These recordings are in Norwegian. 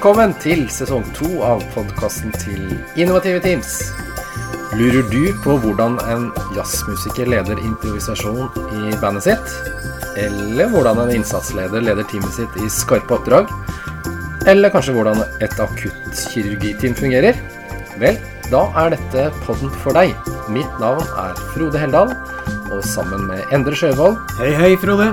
Velkommen til sesong to av podkasten til Innovative Teams. Lurer du på hvordan en jazzmusiker leder improvisasjon i bandet sitt? Eller hvordan en innsatsleder leder teamet sitt i skarpe oppdrag? Eller kanskje hvordan et akuttkirurgiteam fungerer? Vel, da er dette podden for deg. Mitt navn er Frode Heldal, og sammen med Endre Sjøvold Hei, hei, Frode.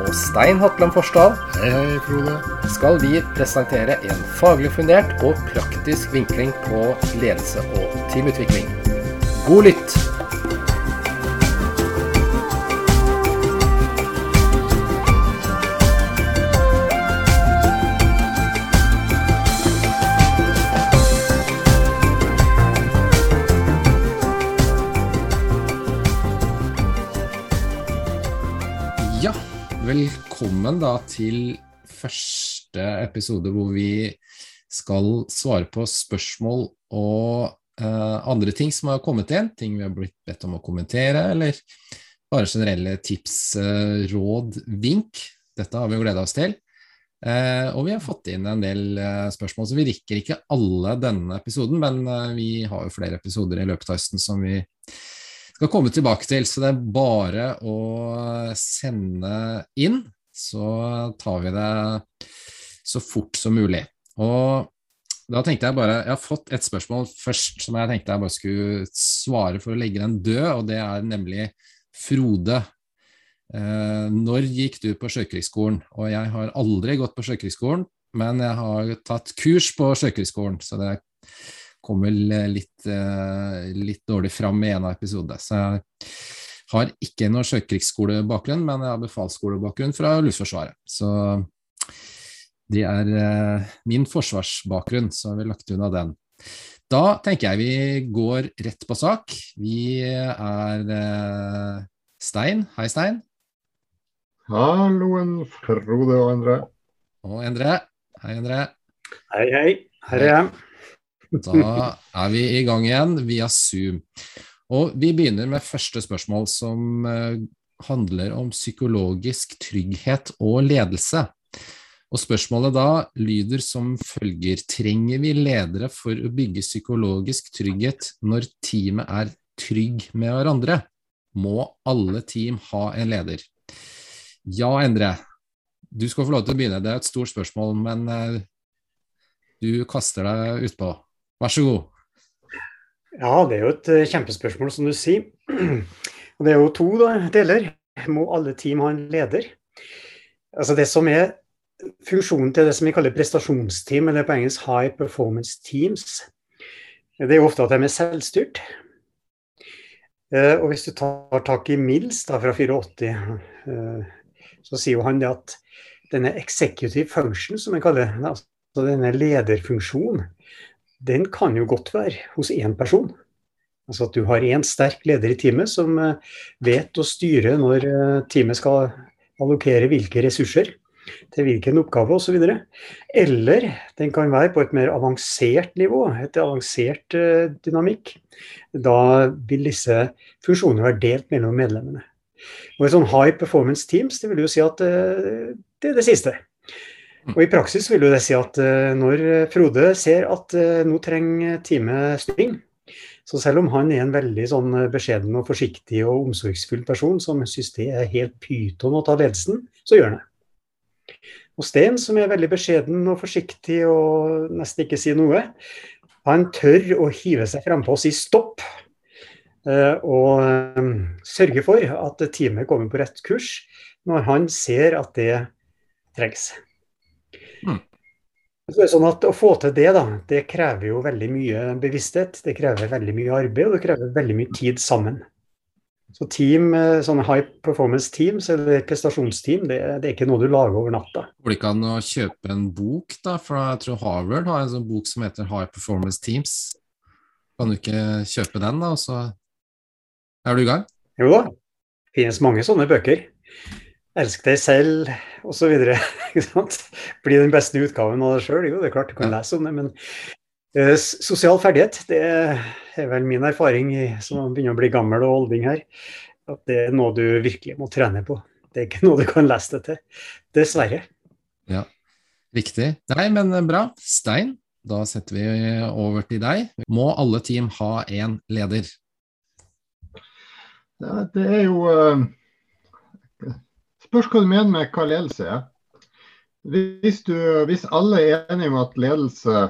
og Stein Hatland Forsdal Hei, hei, Frode. Skal vi presentere en faglig fundert og praktisk vinkling på ledelse og teamutvikling. God lytt! Velkommen da til første episode hvor vi skal svare på spørsmål og uh, andre ting som har kommet inn, ting vi har blitt bedt om å kommentere, eller bare generelle tips, uh, råd, vink. Dette har vi jo gleda oss til. Uh, og vi har fått inn en del spørsmål, så vi rekker ikke alle denne episoden, men vi har jo flere episoder i løpet av høsten som vi skal komme tilbake til, så det er bare å sende inn, så tar vi det så fort som mulig. Og da tenkte jeg bare, jeg har fått et spørsmål først som jeg tenkte jeg bare skulle svare for å legge den død, og det er nemlig Frode. Eh, når gikk du på Sjøkrigsskolen? Og jeg har aldri gått på Sjøkrigsskolen, men jeg har tatt kurs på Sjøkrigsskolen, så det kom vel litt, eh, litt dårlig fram i en av episodene. Så jeg har ikke noe sjøkrigsskolebakgrunn, men jeg har befalsskolebakgrunn fra Luftforsvaret. Så det er eh, min forsvarsbakgrunn, så har vi lagt unna den. Da tenker jeg vi går rett på sak. Vi er eh, Stein. Hei, Stein. Halloen, Frode og Endre. Og Endre. Hei, Endre. Hei, hei. Her er jeg. Da er vi i gang igjen via Zoom. Og vi begynner med første spørsmål, som eh, handler om psykologisk trygghet og ledelse. Og spørsmålet da lyder som følger Trenger vi ledere for å bygge psykologisk trygghet når teamet er trygg med hverandre? Må alle team ha en leder? Ja, Endre. Du skal få lov til å begynne. Det er et stort spørsmål, men eh, du kaster deg utpå. Vær så god. Ja, det er jo et eh, kjempespørsmål, som du sier. Og det er jo to da, deler. Må alle team ha en leder? Altså Det som er funksjonen til det som vi kaller prestasjonsteam, eller på engelsk high performance teams, det er jo ofte at de er selvstyrt. Eh, Og hvis du tar tak i Mills da, fra 84, eh, så sier jo han det at denne executive function, som vi kaller det, altså denne lederfunksjonen, den kan jo godt være hos én person. Altså at du har én sterk leder i teamet som eh, vet å styre når teamet skal allokere hvilke ressurser til hvilken oppgave osv. Eller den kan være på et mer avansert nivå, et avansert eh, dynamikk. Da vil disse funksjonene være delt mellom medlemmene. Og et sånn high performance teams, det vil jo si at eh, det er det siste. Og I praksis vil jo det si at eh, når Frode ser at nå trenger teamet styring, så selv om han er en veldig sånn beskjeden og forsiktig og omsorgsfull person som syns det er helt pyton å ta ledelsen, så gjør han det. Og Sten, som er veldig beskjeden og forsiktig og nesten ikke sier noe, han tør å hive seg frampå og si stopp. eh, Og eh, sørge for at teamet kommer på rett kurs når han ser at det trengs. Mm. Er sånn at Å få til det, da, det krever jo veldig mye bevissthet, det krever veldig mye arbeid og det krever veldig mye tid sammen. Så team, eh, sånne high performance teams eller prestasjonsteam, det, det er ikke noe du lager over natta. Går det ikke an å kjøpe en bok, da? For jeg tror Harvard har en sånn bok som heter High Performance Teams. Kan du ikke kjøpe den, da, og så er du i gang? Jo da, det finnes mange sånne bøker. Elsk deg selv osv. Bli den beste utgaven av deg sjøl. Jo, det er klart du kan lese om det, men sosial ferdighet, det er vel min erfaring som begynner å bli gammel og olding her, at det er noe du virkelig må trene på. Det er ikke noe du kan lese deg til. Dessverre. Riktig. Nei, men bra. Stein, da setter vi over til deg. Må alle team ha én leder? Ja, det er jo uh, Spørs hva du mener med hva ledelse er. Hvis, du, hvis alle er enige om at ledelse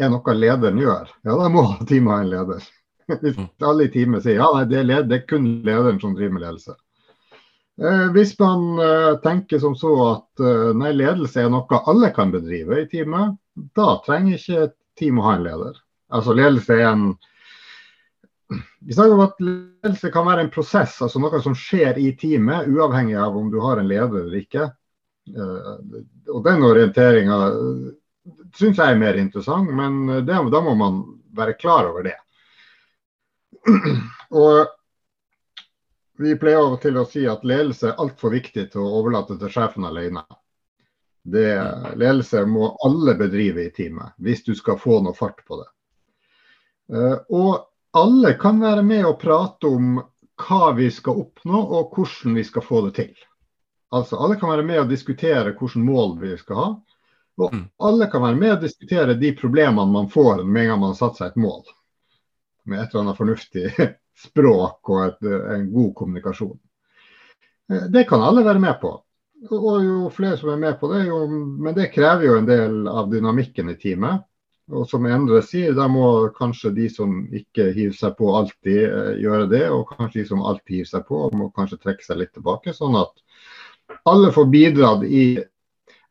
er noe lederen gjør, ja da må teamet ha en leder. Hvis mm. alle i teamet sier ja, nei, det, er leder, det er kun lederen som driver med ledelse. Eh, hvis man eh, tenker som så at eh, nei, ledelse er noe alle kan bedrive i teamet, da trenger ikke teamet å ha en leder. Altså ledelse er en vi snakker om at ledelse kan være en prosess, altså noe som skjer i teamet, uavhengig av om du har en leder eller ikke. Uh, og Den orienteringa syns jeg er mer interessant, men det, da må man være klar over det. Og Vi pleier av og til å si at ledelse er altfor viktig til å overlate til sjefen alene. Det, ledelse må alle bedrive i teamet, hvis du skal få noe fart på det. Uh, og alle kan være med og prate om hva vi skal oppnå og hvordan vi skal få det til. Altså Alle kan være med og diskutere hvilke mål vi skal ha. Og mm. alle kan være med og diskutere de problemene man får med en gang man har satt seg et mål. Med et eller annet fornuftig språk og et, en god kommunikasjon. Eh, det kan alle være med på. Og jo flere som er med på det, jo, men det krever jo en del av dynamikken i teamet. Og som Endre sier, da må kanskje de som ikke hiver seg på, alltid eh, gjøre det. Og kanskje de som alltid hiver seg på, må kanskje trekke seg litt tilbake. Sånn at alle får bidratt i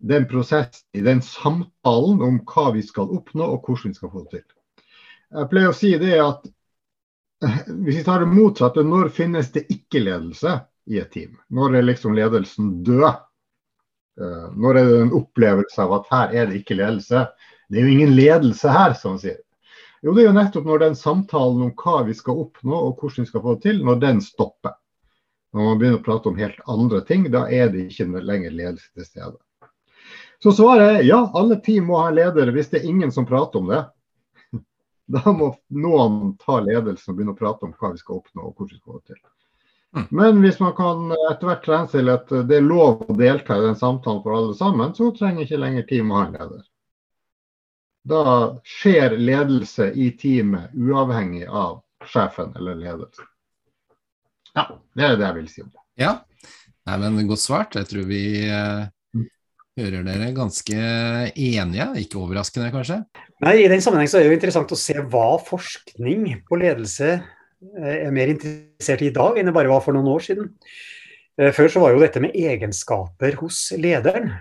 den prosessen, i den samtalen om hva vi skal oppnå og hvordan vi skal få det til. Jeg pleier å si det at hvis vi tar det motsatte, når finnes det ikke ledelse i et team? Når er liksom ledelsen død? Eh, når er det en opplevelse av at her er det ikke ledelse? Det er jo ingen ledelse her, som han sier. Jo, det er jo nettopp når den samtalen om hva vi skal oppnå og hvordan vi skal få det til, når den stopper. Når man begynner å prate om helt andre ting, da er det ikke lenger ledelse til stede. Så svaret er ja, alle team må ha en leder hvis det er ingen som prater om det. Da må noen ta ledelsen og begynne å prate om hva vi skal oppnå og hvordan vi skal få det til. Mm. Men hvis man kan etter hvert trene til at det er lov å delta i den samtalen for alle sammen, så trenger ikke lenger team å ha en leder. Da skjer ledelse i teamet uavhengig av sjefen eller ledelsen. Ja, det er det jeg vil si om det. Ja, Nei, men godt svart. Jeg tror vi uh, hører dere ganske enige, ikke overraskende kanskje? Nei, I den sammenheng så er det jo interessant å se hva forskning på ledelse eh, er mer interessert i i dag enn det bare var for noen år siden. Eh, før så var jo dette med egenskaper hos lederen,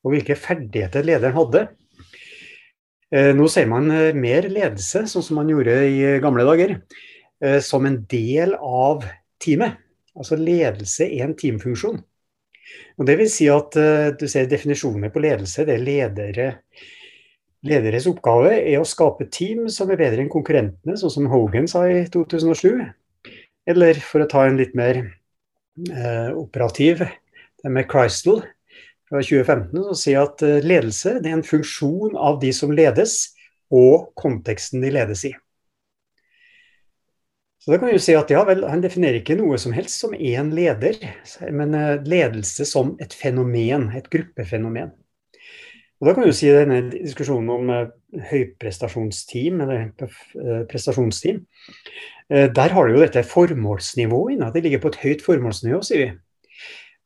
og hvilke ferdigheter lederen hadde. Eh, nå ser man mer ledelse, sånn som man gjorde i gamle dager, som en del av teamet. Altså ledelse er en teamfunksjon. Og det vil si at du ser definisjoner på ledelse. Det er ledere Lederes oppgave er å skape team som er bedre enn konkurrentene, sånn som Hogan sa i 2007. Eller for å ta en litt mer uh, operativ, det med Crystal, fra 2015 som sier at eh, ledelse er en funksjon av de som ledes, og konteksten de ledes i. Så da kan vi jo si at ja vel, Han definerer ikke noe som helst som én leder, men eh, ledelse som et fenomen, et gruppefenomen. Og Da kan jo si denne diskusjonen om eh, høyprestasjonsteam, eller prestasjonsteam. Der har du jo dette formålsnivået inne. Det ligger på et høyt formålsnivå, sier vi.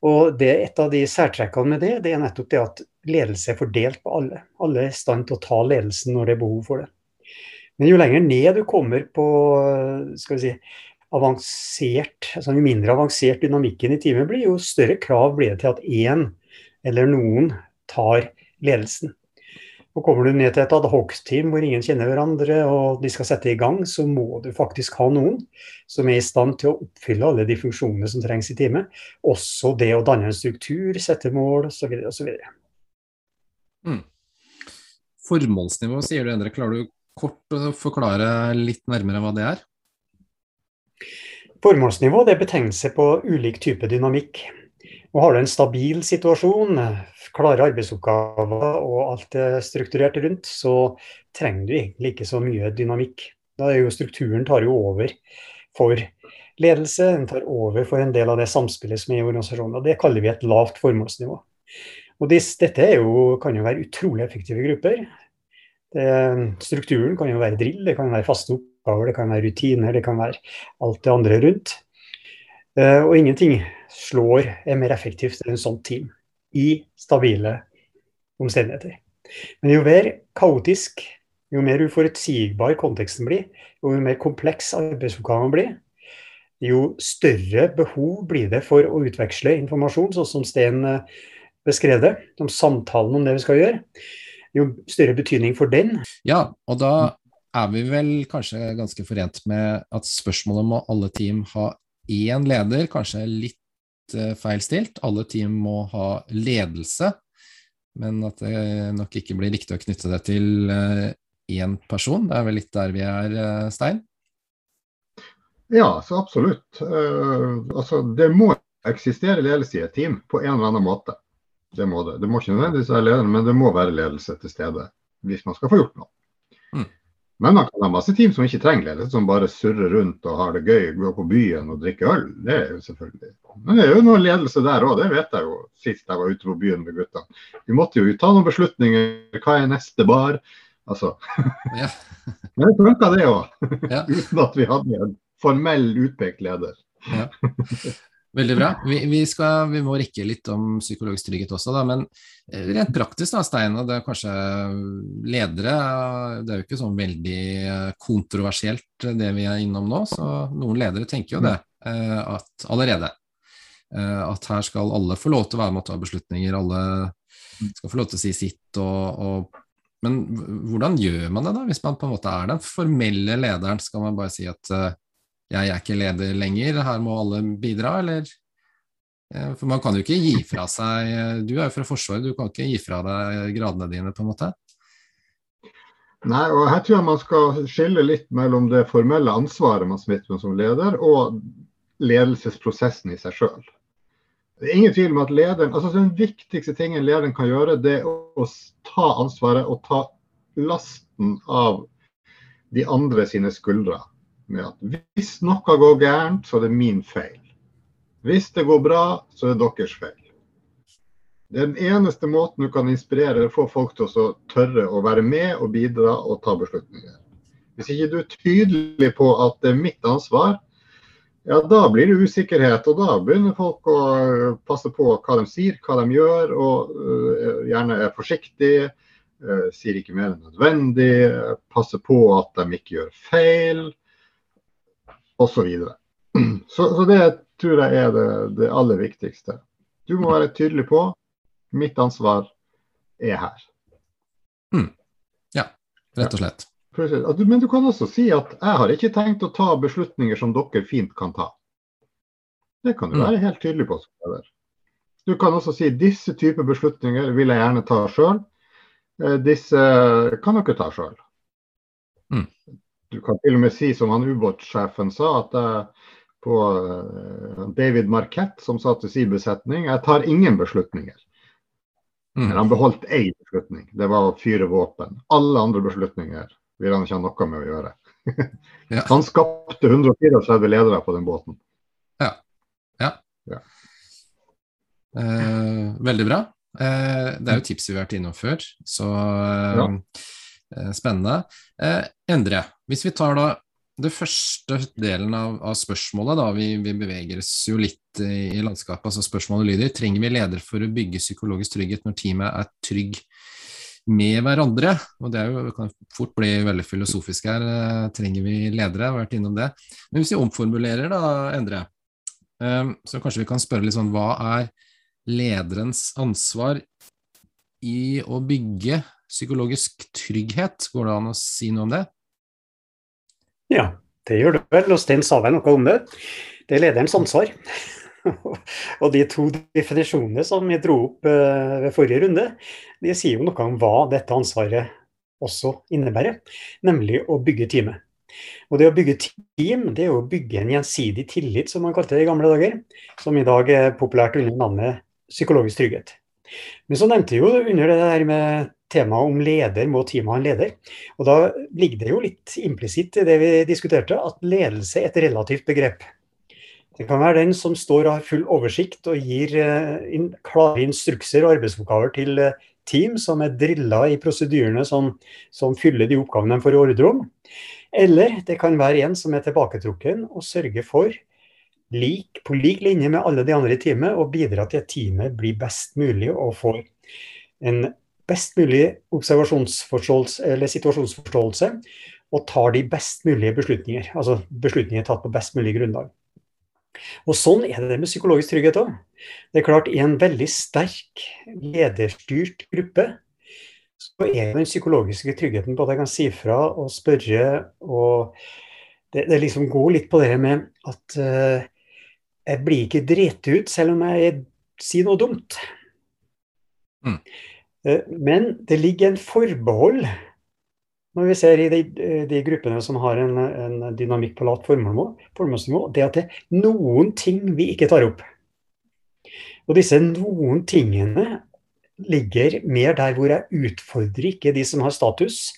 Og det, Et av de særtrekkene med det, det er nettopp det at ledelse er fordelt på alle. Alle er i stand til å ta ledelsen når det er behov for det. Men jo lenger ned du kommer på skal vi si, avansert, altså jo mindre avansert dynamikken i teamet blir, jo større krav blir det til at én eller noen tar ledelsen. Og Kommer du ned til et adhoc-team hvor ingen kjenner hverandre og de skal sette i gang, så må du faktisk ha noen som er i stand til å oppfylle alle de funksjonene som trengs i teamet. Også det å danne en struktur, sette mål osv. osv. Mm. Formålsnivå, sier du Endre. Klarer du kort forklare litt nærmere hva det er? Formålsnivå det er betegnelse på ulik type dynamikk. Og Har du en stabil situasjon, klare arbeidsoppgaver og alt er strukturert rundt, så trenger du egentlig ikke så mye dynamikk. Da er jo Strukturen tar jo over for ledelse, den tar over for en del av det samspillet som er i organisasjonen. og Det kaller vi et lavt formålsnivå. Og dette jo, kan jo være utrolig effektive grupper. Det, strukturen kan jo være drill, det kan være faste oppgaver, det kan være rutiner, det kan være alt det andre rundt. Uh, og ingenting slår er mer effektivt enn en sånt team i stabile omstendigheter. Men jo mer kaotisk, jo mer uforutsigbar konteksten blir, jo mer kompleks arbeidsoppgaven blir, jo større behov blir det for å utveksle informasjon, sånn som Sten eh, beskrev det, om samtalen om det vi skal gjøre. Jo større betydning for den. Ja, og da er vi vel kanskje ganske forent med at spørsmålet må alle team ha én leder, kanskje litt uh, feilstilt. Alle team må ha ledelse, men at det nok ikke blir riktig å knytte det til uh, én person. Det er vel litt der vi er, uh, Stein? Ja, så absolutt. Uh, altså, det må eksistere ledelse i et team på en eller annen måte. Det må det. Det må ikke nødvendigvis være lederen, men det må være ledelse til stede hvis man skal få gjort noe. Mm. Men man kan ha masse team som ikke trenger ledelse, som bare surrer rundt og har det gøy, går på byen og drikker øl. Det er jo selvfølgelig. Men det er jo noe ledelse der òg, det vet jeg jo sist jeg var ute på byen med gutta. Vi måtte jo ta noen beslutninger. Hva er neste bar? Altså. Ja. Men det funka det òg, ja. uten at vi hadde en formell utpekt leder. Ja. Veldig bra. Vi, vi, skal, vi, må rikke litt om psykologisk trygghet også, da, men eh, rent praktisk, da, Stein, og det er kanskje ledere Det er jo ikke sånn veldig eh, kontroversielt det vi er innom nå, så noen ledere tenker jo det eh, at, allerede. At her skal alle få lov til å være med å ta beslutninger, alle skal få lov til å si sitt. Og, og, men hvordan gjør man det, da, hvis man på en måte er den formelle lederen? Skal man bare si at jeg er ikke leder lenger, her må alle bidra, eller? Eh, for man kan jo ikke gi fra seg Du er jo fra Forsvaret, du kan ikke gi fra deg gradene dine, på en måte? Nei, og her tror jeg man skal skille litt mellom det formelle ansvaret man smitter med som leder, og ledelsesprosessen i seg sjøl. Det er ingen tvil om at lederen, altså Den viktigste tingen lederen kan gjøre, det er å ta ansvaret og ta lasten av de andre sine skuldre med at hvis noe går gærent, så er det min feil. Hvis det går bra, så er det deres feil. Det er den eneste måten du kan inspirere eller få folk til å tørre å være med og bidra og ta beslutninger. Hvis ikke du er tydelig på at det er mitt ansvar, ja, da blir det usikkerhet. Og da begynner folk å passe på hva de sier, hva de gjør, og uh, gjerne er forsiktige. Uh, sier ikke mer enn nødvendig. Passer på at de ikke gjør feil osv. Så, så Så det tror jeg er det, det, aller viktigste. Du må være tydelig på mitt ansvar er her. Mm. Ja, rett og slett. Men du kan også si at jeg har ikke tenkt å ta beslutninger som dere fint kan ta. Det kan du mm. være helt tydelig på. Du kan også si disse typer beslutninger vil jeg gjerne ta sjøl. Eh, disse kan dere ta sjøl. Mm. Du kan til og med si som han ubåtsjefen sa, at jeg, på uh, David Marquette, som sa til sin besetning, jeg tar ingen beslutninger. Mm. Men han beholdt én beslutning, det var å fyre våpen. Alle andre beslutninger vil han ikke ha noe med å gjøre. ja. Han skapte 134 ledere på den båten. Ja. ja. ja. Eh, veldig bra. Eh, det er jo tips vi har vært innom før, så eh, Eh, spennende. Eh, Endre, hvis vi tar da det første delen av, av spørsmålet, da, vi, vi, beveger oss jo litt i, i, landskapet. altså Spørsmålet lyder trenger vi leder for å bygge psykologisk trygghet når teamet er trygg med hverandre? Og Det jo, kan fort bli veldig filosofisk her. Eh, trenger vi ledere? Jeg har vært innom det. Men hvis vi omformulerer, da, Endre, så kanskje vi kan spørre litt sånn Hva er lederens ansvar i å bygge psykologisk trygghet. Går det an å si noe om det? Ja, det gjør det vel. Og Stein sa vel noe om det. Det er lederens ansvar. og de to definisjonene som vi dro opp uh, ved forrige runde, de sier jo noe om hva dette ansvaret også innebærer, nemlig å bygge teamet. Og det å bygge team, det er å bygge en gjensidig tillit, som man kalte det i gamle dager, som i dag er populært under navnet psykologisk trygghet. Men så nevnte jo under det der med temaet om leder, må teamet ha en leder? Og da ligger det jo litt implisitt i det vi diskuterte, at ledelse er et relativt begrep. Det kan være den som står og har full oversikt og gir inn, klare instrukser og arbeidsoppgaver til team som er drilla i prosedyrene som, som fyller de oppgavene de får ordre om. Eller det kan være en som er tilbaketrukken og sørger for, lik, på lik linje med alle de andre i teamet, å bidra til at teamet blir best mulig og får en best mulig observasjonsforståelse eller situasjonsforståelse og tar de best mulige beslutninger. Altså beslutninger tatt på best mulig grunnlag. Og Sånn er det med psykologisk trygghet òg. Det er klart, I en veldig sterk lederstyrt gruppe så er den psykologiske tryggheten på at jeg kan si fra og spørre og Det, det liksom går litt på det med at uh, jeg blir ikke drept ut selv om jeg sier noe dumt. Uh, men det ligger en forbehold når vi ser i de, de gruppene som har en, en dynamikk på lavt formålsnivå, det at det er noen ting vi ikke tar opp. Og disse noen tingene ligger mer der hvor jeg utfordrer ikke de som har status.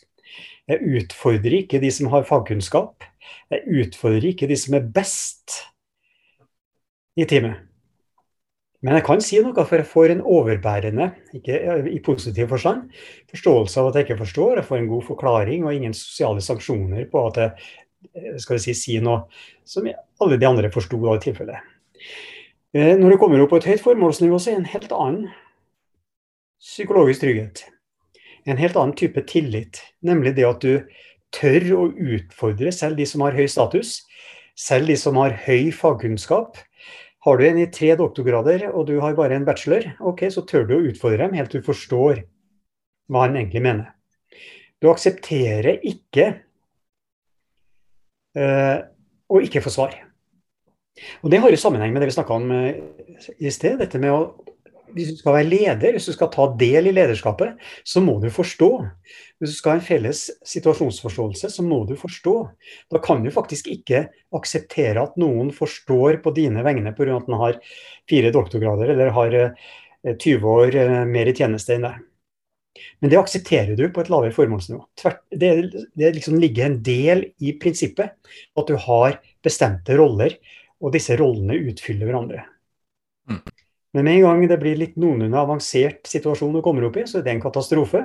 Jeg utfordrer ikke de som har fagkunnskap. Jeg utfordrer ikke de som er best i teamet. Men jeg kan si noe, for jeg får en overbærende, ikke i positiv forstand, forståelse av at jeg ikke forstår. Jeg får en god forklaring og ingen sosiale sanksjoner på at jeg eh, skal si, si noe som alle de andre forsto i tilfellet. Eh, når du kommer opp på et høyt formålsnivå, så er det en helt annen psykologisk trygghet. En helt annen type tillit, nemlig det at du tør å utfordre selv de som har høy status, selv de som har høy fagkunnskap, har du en i tre doktorgrader og du har bare en bachelor, ok, så tør du å utfordre dem helt til du forstår hva han egentlig mener. Du aksepterer ikke uh, å ikke få svar. Og Det har jo sammenheng med det vi snakka om uh, i sted. dette med å hvis du skal være leder, hvis du skal ta del i lederskapet, så må du forstå. Hvis du skal ha en felles situasjonsforståelse, så må du forstå. Da kan du faktisk ikke akseptere at noen forstår på dine vegne pga. at den har fire doktorgrader eller har 20 eh, år eh, mer i tjeneste enn deg. Men det aksepterer du på et lavere formålsnivå. Det, det liksom ligger en del i prinsippet at du har bestemte roller, og disse rollene utfyller hverandre. Men med en gang det blir litt noenlunde avansert situasjon du kommer opp i, så er det en katastrofe.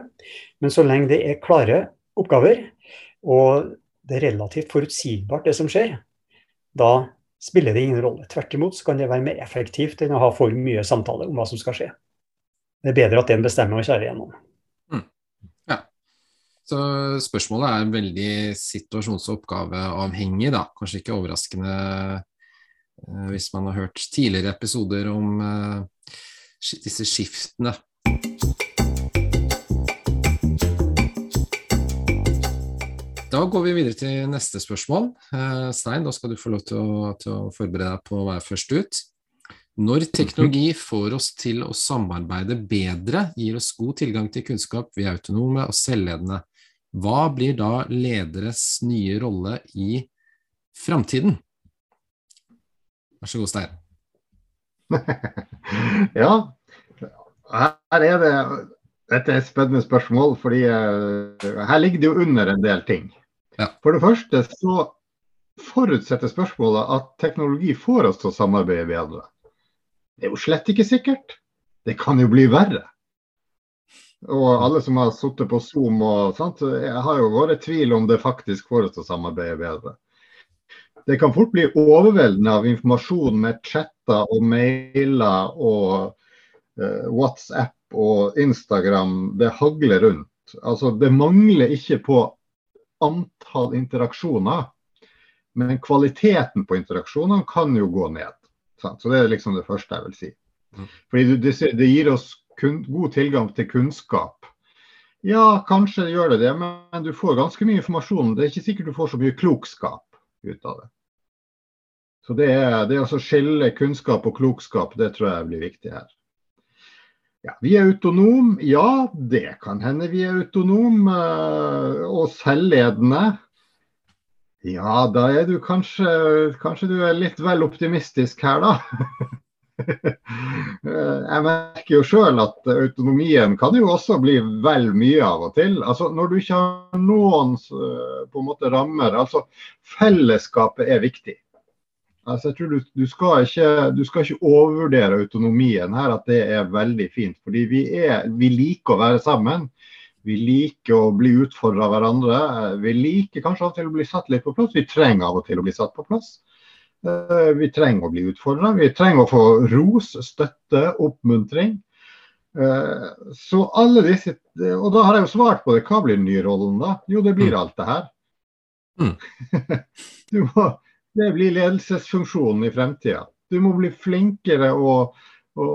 Men så lenge det er klare oppgaver, og det er relativt forutsigbart det som skjer, da spiller det ingen rolle. Tvert imot så kan det være mer effektivt enn å ha for mye samtale om hva som skal skje. Det er bedre at den bestemmer og kjører igjennom. Mm. Så spørsmålet er veldig situasjonsoppgaveavhengig, da. Kanskje ikke overraskende hvis man har hørt tidligere episoder om eh, disse skiftene. Da går vi videre til neste spørsmål. Eh, Stein, da skal du få lov til å, til å forberede deg på å være først ut. Når teknologi får oss til å samarbeide bedre, gir oss god tilgang til kunnskap, vi er autonome og selvledende, hva blir da lederes nye rolle i framtiden? Vær så god, Stein. ja, her er det Dette er et spennende spørsmål, fordi uh, her ligger det jo under en del ting. Ja. For det første så forutsetter spørsmålet at teknologi får oss til å samarbeide bedre. Det er jo slett ikke sikkert. Det kan jo bli verre. Og alle som har sittet på Zoom og sånt, har jo vært tvil om det faktisk får oss til å samarbeide bedre det kan fort bli overveldende av informasjon med chatter og mailer og uh, WhatsApp og Instagram. Det hagler rundt. Altså, det mangler ikke på antall interaksjoner, men kvaliteten på interaksjonene kan jo gå ned. Sant? Så Det er liksom det første jeg vil si. Mm. Fordi det, det gir oss kun, god tilgang til kunnskap. Ja, kanskje gjør det det, men du får ganske mye informasjon. Det er ikke sikkert du får så mye klokskap ut av det. Så det er, det er å skille kunnskap og klokskap, det tror jeg blir viktig her. Ja, vi er autonom. Ja, det kan hende vi er autonom eh, og selvledende. Ja, da er du kanskje Kanskje du er litt vel optimistisk her, da. Jeg merker jo sjøl at autonomien kan jo også bli vel mye av og til. Altså Når du ikke har noen på en måte rammer. altså Fellesskapet er viktig. Altså, jeg tror du, du, skal ikke, du, skal ikke, overvurdere autonomien her, at det er veldig fint. Fordi vi, er, vi liker å være sammen. Vi liker å bli utfordra av hverandre. Vi liker kanskje av og til å bli satt litt på plass. Vi trenger av og til å bli satt på plass. Eh, vi trenger å bli utfordra. Vi trenger å få ros, støtte, oppmuntring. Eh, så alle disse Og da har jeg jo svart på det. Hva blir den nye rollen da? Jo, det blir mm. alt det her. Mm. må, det blir ledelsesfunksjonen i fremtida. Du må bli flinkere å, å,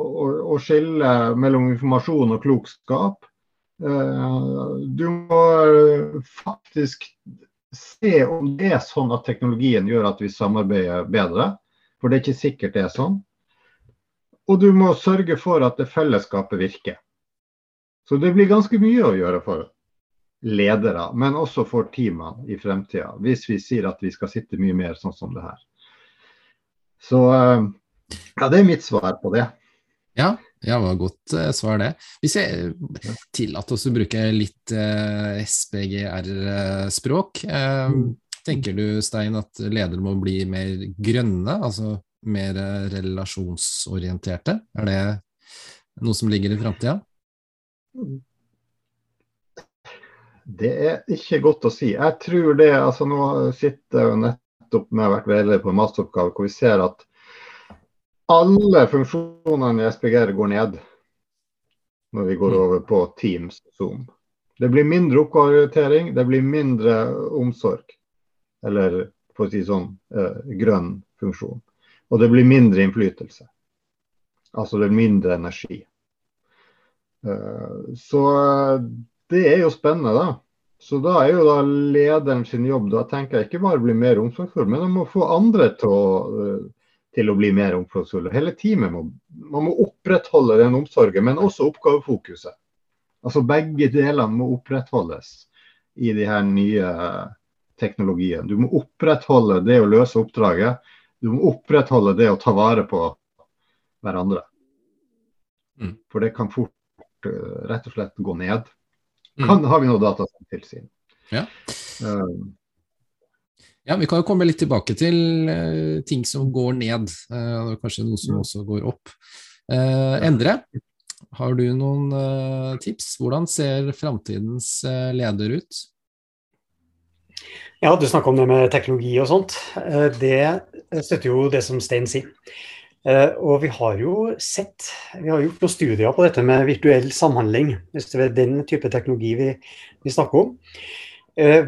å, skille mellom informasjon og klokskap. Eh, du må faktisk se om det er sånn at teknologien gjør at vi samarbeider bedre. For det er ikke sikkert det er sånn. Og du må sørge for at det fellesskapet virker. Så det blir ganske mye å gjøre for ledere, men også for teamene i fremtida. Hvis vi sier at vi skal sitte mye mer sånn som det her. Så eh, ja, det er mitt svar på det. Ja, ja, det var godt uh, svar, det. Hvis jeg tillater oss å bruke litt uh, eh, SPGR-språk, uh, mm. tenker du Stein at ledere må bli mer grønne, altså mer relasjonsorienterte? Er det noe som ligger i framtida? Det er ikke godt å si. Jeg tror det, altså Nå sitter jeg nettopp med vært veileder på en masteroppgave hvor vi ser at alle funksjonene i SPGR går ned når vi går mm. over på Teams Zoom. Det blir mindre oppgaveorientering, det blir mindre omsorg. Eller for å si sånn eh, grønn funksjon. Og det blir mindre innflytelse. Altså det er mindre energi. Uh, så det er jo spennende, da. Så da er jo da lederen sin jobb da tenker jeg ikke bare bli mer omsorgsfull, men å få andre til å uh, til å bli mer omsorgsfulle. Hele teamet må, man må opprettholde den omsorgen, men også oppgavefokuset. Altså Begge delene må opprettholdes i de her nye teknologiene. Du må opprettholde det å løse oppdraget. Du må opprettholde det å ta vare på hverandre. Mm. For det kan fort uh, rett og slett gå ned. Mm. Har vi noe data som tilsier. Ja. Uh, ja, Vi kan jo komme litt tilbake til uh, ting som går ned, uh, og kanskje noe som også går opp. Uh, Endre, har du noen tips? Hvordan ser framtidens leder ut? Ja, du snakker om det med teknologi og sånt. Det støtter jo det som Stein sier. Og vi har jo sett, vi har gjort noen studier på dette med virtuell samhandling, hvis det er den type teknologi vi, vi snakker om.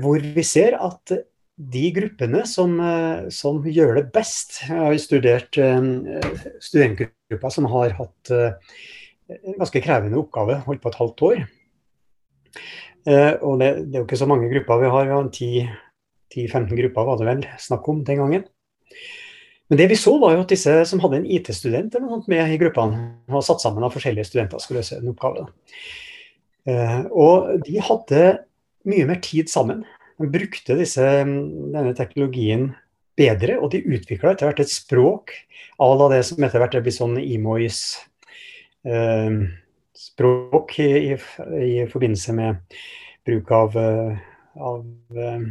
Hvor vi ser at de gruppene som, eh, som, gjør det best Jeg har jo studert studentgruppa studentgrupper som har hatt eh, en ganske krevende oppgave, holdt på et halvt år. Og det, det er jo ikke så mange grupper vi har, vi har 10-15 grupper var det vel snakk om den gangen. Men det vi så var jo at disse som hadde en IT-student med i gruppene, var satt sammen av forskjellige studenter skulle løse en oppgave. Og de hadde mye mer tid sammen. De brukte disse, denne teknologien bedre, og de utvikla etter hvert et språk à la det som etter hvert er blitt sånn Imois eh, språk i, i, i, forbindelse med bruk av, eh, av eh,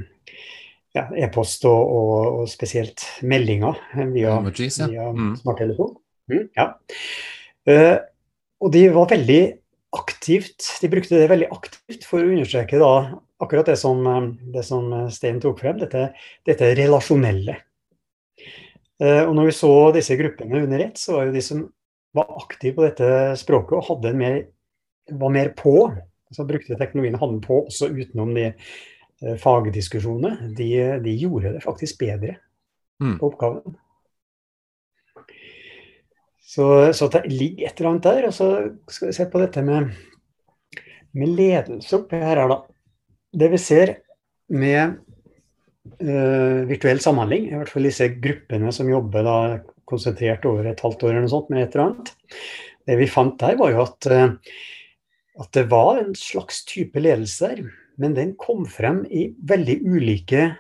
ja, e-post og, og, og, spesielt meldinger via, Emojis, ja. via mm. smarttelefon. Mm, ja. eh, og de var veldig aktivt, de brukte det veldig aktivt for å understreke da akkurat det som, eh, det som eh, Stein tok frem, dette, dette relasjonelle. Eh, og når vi så disse gruppene under ett, så var jo de som var aktive på dette språket og hadde mer, var mer på, altså brukte teknologien hadde på også utenom de fagdiskusjonene, de, de, gjorde det faktisk bedre mm. på oppgaven. Så, så, det ligger et eller annet der. Og så skal vi se på dette med, med ledelse her, da det vi ser med uh, virtuell samhandling, i hvert fall disse gruppene som jobber da, konsentrert over et halvt år eller noe sånt med et eller annet, det vi fant der, var jo at, uh, at det var en slags type ledelse der, men den kom frem i veldig ulike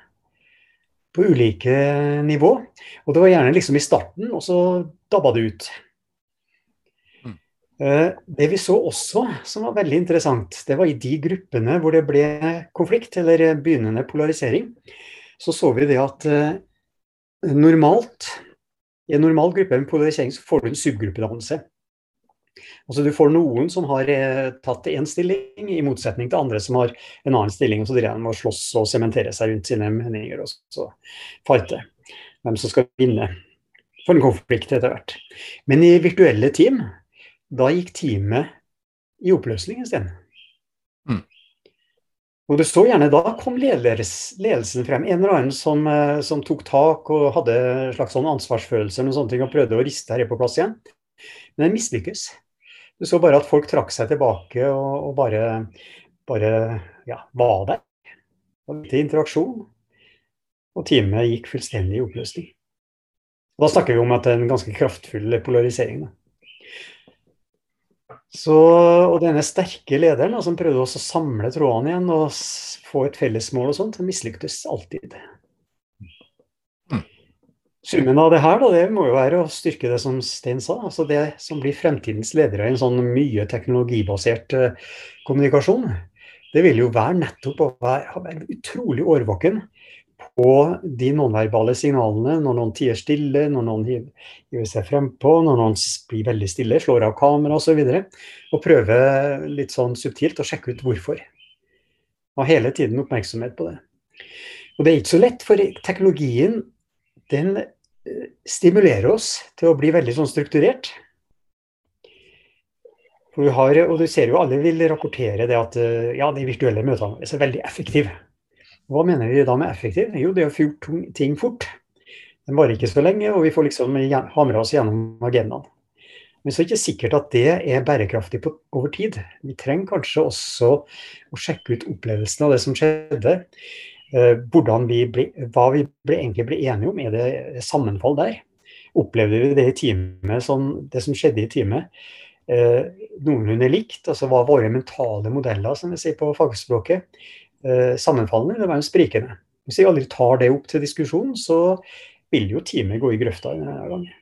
på ulike nivå. Og det var gjerne liksom i starten, og så dabba det ut. Eh, det vi så også som var veldig interessant, det var i de gruppene hvor det ble konflikt, eller begynnende polarisering, så så vi det at eh, normalt I en normal gruppe med polarisering så får du en subgruppedannelse. Altså Du får noen som har eh, tatt én stilling, i motsetning til andre som har en annen stilling. og Så driver de med å slåss og sementere seg rundt sine meninger og så fighte hvem som skal vinne for en konflikt etter hvert. Men i virtuelle team, da gikk teamet i oppløsning isteden. Mm. Og det så gjerne da kom ledelsen frem. En eller annen som, eh, som tok tak og hadde en slags sånn ansvarsfølelse og, sånne ting, og prøvde å riste her på plass igjen. Men den mislykkes. Du så bare at folk trakk seg tilbake og, og bare, bare ja, var der. Til interaksjon. Og teamet gikk fullstendig i oppløsning. Og da snakker vi om at det er en ganske kraftfull polarisering. Da. Så, og denne sterke lederen da, som prøvde også å samle trådene igjen og få et fellesmål og sånt, mislyktes alltid. Summen av det her da, det må jo være å styrke det som Stein sa. altså Det som blir fremtidens ledere i en sånn mye teknologibasert uh, kommunikasjon. Det vil jo være nettopp å være, være utrolig årvåken på de nonverbale signalene når noen tier stille, når noen hiver seg frempå, når noen blir veldig stille, slår av kamera osv. Og, så og prøve litt sånn subtilt å sjekke ut hvorfor. Og hele tiden oppmerksomhet på det. Og det er ikke så lett, for teknologien den stimulerer oss til å bli veldig sånn strukturert. For har, og du ser jo alle vil rapportere det at ja, de virtuelle møtene er veldig effektive. Hva mener vi da med effektiv? Jo, det er å få gjort ting fort. Den varer ikke så lenge, og vi får liksom hamra oss gjennom agendaen. Men så er det ikke sikkert at det er bærekraftig på, over tid. Vi trenger kanskje også å sjekke ut opplevelsen av det som skjedde. Eh, vi ble, hva vi ble, egentlig ble enige om. Er det sammenfall der? Opplevde vi det i time, som, det som skjedde i teamet, eh, noenlunde likt? Altså var våre mentale modeller, som vi sier på fagspråket, sammenfallende eller var de sprikende? Hvis vi aldri tar det opp til diskusjon, så vil jo teamet gå i grøfta denne gangen.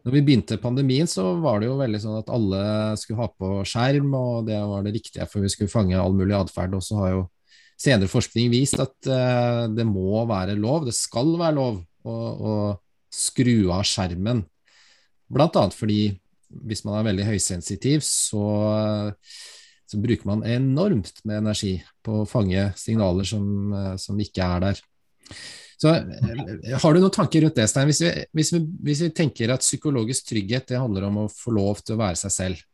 Når vi begynte pandemien, så var det jo veldig sånn at alle skulle ha på skjerm, og det var det riktige, for vi skulle fange all mulig atferd. Og så har jo senere forskning vist at uh, det må være lov, det skal være lov, å, å skru av skjermen. Blant annet fordi hvis man er veldig høysensitiv, så, så, bruker man enormt med energi på å fange signaler som, uh, som ikke er der. Så uh, Har du noen tanker rundt det, Stein? Hvis vi, hvis, vi, hvis vi tenker at psykologisk trygghet det handler om å få lov til å være seg selv,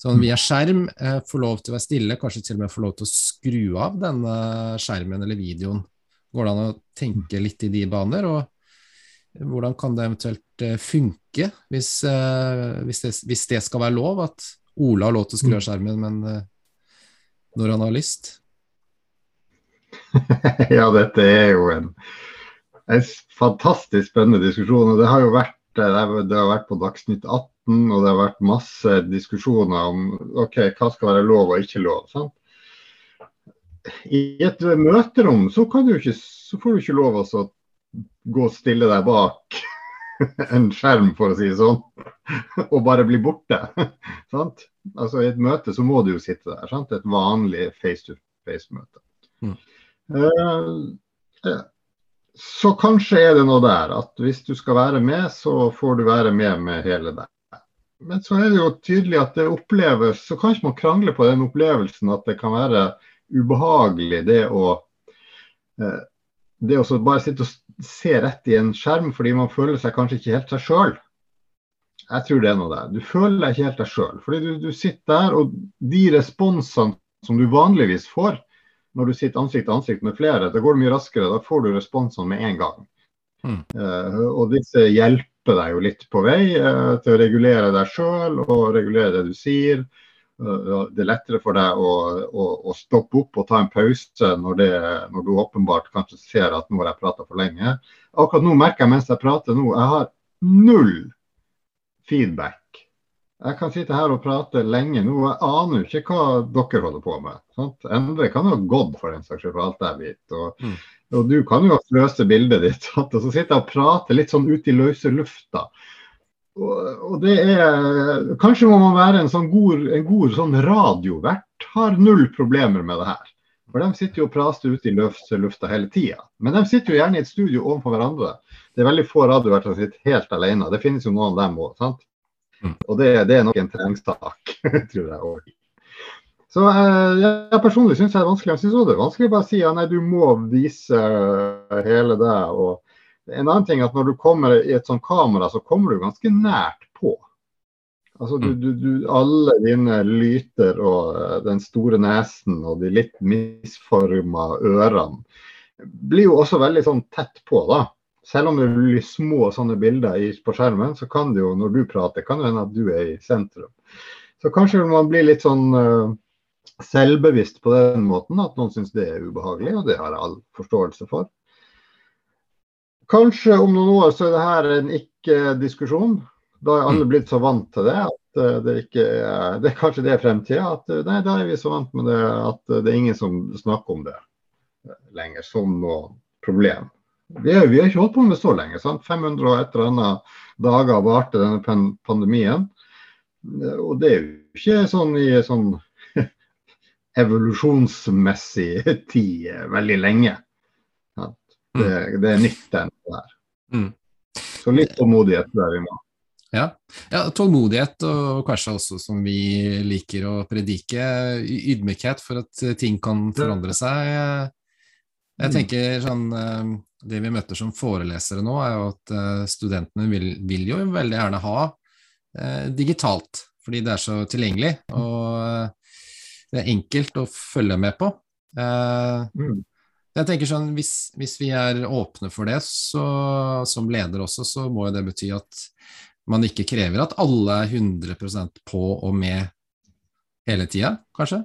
Sånn via skjerm, eh, få lov til å være stille, kanskje til og med få lov til å skru av denne skjermen eller videoen. Går det an å tenke litt i de baner? Og hvordan kan det eventuelt eh, funke, hvis, eh, hvis, det, hvis det, skal være lov? At Ola har lov til å skru av skjermen, men når han har lyst? ja, dette er jo en, en fantastisk spennende diskusjon. og det har jo vært det har vært på Dagsnytt 18, og det har vært masse diskusjoner om ok, hva skal være lov og ikke lov. Sant? I et møterom så, ikke, så, får du ikke lov å gå stille deg bak en skjerm, for å si det sånn, og bare bli borte. sant? Altså I et møte så må du jo sitte der. Sant? Et vanlig face to face-møte. Mm. Uh, så kanskje er det noe der at hvis du skal være med, så får du være med med hele deg. Men så er det jo tydelig at det oppleves Så kan ikke man krangle på den opplevelsen at det kan være ubehagelig det å eh, det å bare sitte og se rett i en skjerm fordi man føler seg kanskje ikke helt seg sjøl. Jeg tror det er noe der. Du føler deg ikke helt deg sjøl. Fordi du, du sitter der, og de responsene som du vanligvis får, når du sitter ansikt til ansikt med flere, da går det mye raskere. Da får du responsene med en gang. Mm. Uh, og disse hjelper deg jo litt på vei uh, til å regulere deg sjøl og regulere det du sier. Det er lettere for deg å, å, å, stoppe opp og ta en pause når, det, når du åpenbart kanskje ser at nå har jeg prata for lenge. Akkurat nå merker jeg mens jeg prater nå, jeg har null feedback jeg kan sitte her og prate lenge nå. Jeg aner ikke hva dere holder på med. Sant? Endre kan jo ha gått for den saks skyld, for alt jeg vet. Og, mm. og, du kan jo sløse bildet ditt. Sant? Og så sitter jeg og prater litt sånn ut i løse lufta. Og, det er Kanskje må man være en sånn god, en god sånn radiovert. Har null problemer med det her. For de sitter jo og prater ute i lufta hele tida. Men de sitter jo gjerne i et studio overfor hverandre. Det er veldig få radioverter som sitter helt alene. Det finnes jo noen av dem òg. Mm. Og det, det, er nok en treningssak, tror jeg Også. Så eh, jeg personlig syns det er vanskelig. Jeg syns også det er vanskelig å bare si ja, nei, du må vise hele det. og en annen ting er at Når du kommer i et sånt kamera, så kommer du ganske nært på. Altså du, du, du, Alle dine lyter og uh, den store nesen og de litt misforma ørene blir jo også veldig sånn tett på. da. Selv om det blir små sånne bilder på skjermen, så kan det jo når du prater, kan det hende at du er i sentrum. Så kanskje man blir litt sånn uh, selvbevisst på den måten at noen syns det er ubehagelig, og det har jeg all forståelse for. Kanskje om noen år så er det her en ikke-diskusjon. Da er alle mm. blitt så vant til det at eh, det ikke er det er Kanskje det er fremtida. At eh, nei, da er vi så vant med det at eh, det er ingen som snakker om det lenger som noe problem. Vi, er, vi har ikke holdt på med det så lenge. Sant? 500 og et eller annet dager varte denne pandemien. Og det er jo ikke sånn i sånn evolusjonsmessig tid veldig lenge. Det, mm. det er nytt, den her. Mm. Så litt tålmodighet der vi må. Ja. ja. tålmodighet og kanskje også, som vi liker å predike, ydmykhet for at ting kan forandre seg. Jeg mm. tenker sånn eh, Det vi møter som forelesere nå, er jo at eh, studentene vil, vil jo veldig gjerne ha eh, digitalt, fordi det er så tilgjengelig. Og det er enkelt å følge med på. Mm. Jeg tenker sånn, hvis, hvis, vi er åpne for det så, som leder også, så må jo det bety at man ikke krever at alle er 100% på og med hele tida, kanskje?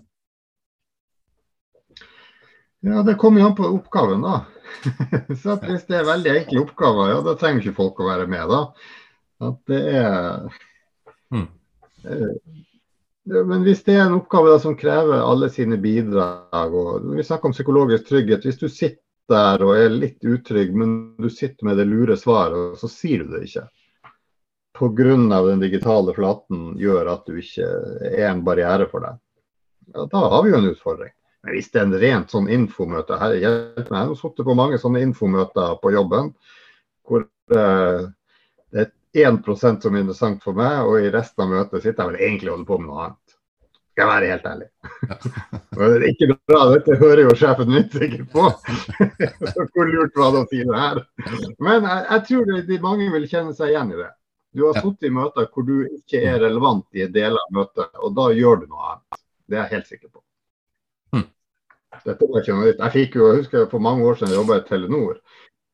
Ja, det kommer jo an på oppgaven, da. så Hvis det er veldig enkle oppgaver, ja, da trenger ikke folk å være med, da. At det er hmm. Men hvis det er en oppgave da, som krever alle sine bidrag, og vi snakker om psykologisk trygghet Hvis du sitter der og er litt utrygg, men du sitter med det lure svaret, og så sier du det ikke pga. den digitale flaten gjør at du ikke er en barriere for deg, ja, da har vi jo en utfordring. Men hvis det er en rent sånn infomøte her, hjelp meg. Jeg har sittet på mange sånne infomøter på jobben hvor eh, det er 1 som er interessant for meg, og i resten av møtet sitter jeg vel egentlig og holder på med noe annet. Skal jeg være helt ærlig. er ikke bra, dette hører jo sjefen min sikkert på. Hvor lurt var det å si det her? Men jeg, jeg tror det, de mange vil kjenne seg igjen i det. Du har sittet i møter hvor du ikke er relevant i en del av møtet, og da gjør du noe annet. Det er jeg helt sikker på. Mm. Dette var ikke noe nytt. Jeg fikk jo, jeg husker For mange år siden jeg jobba i Telenor.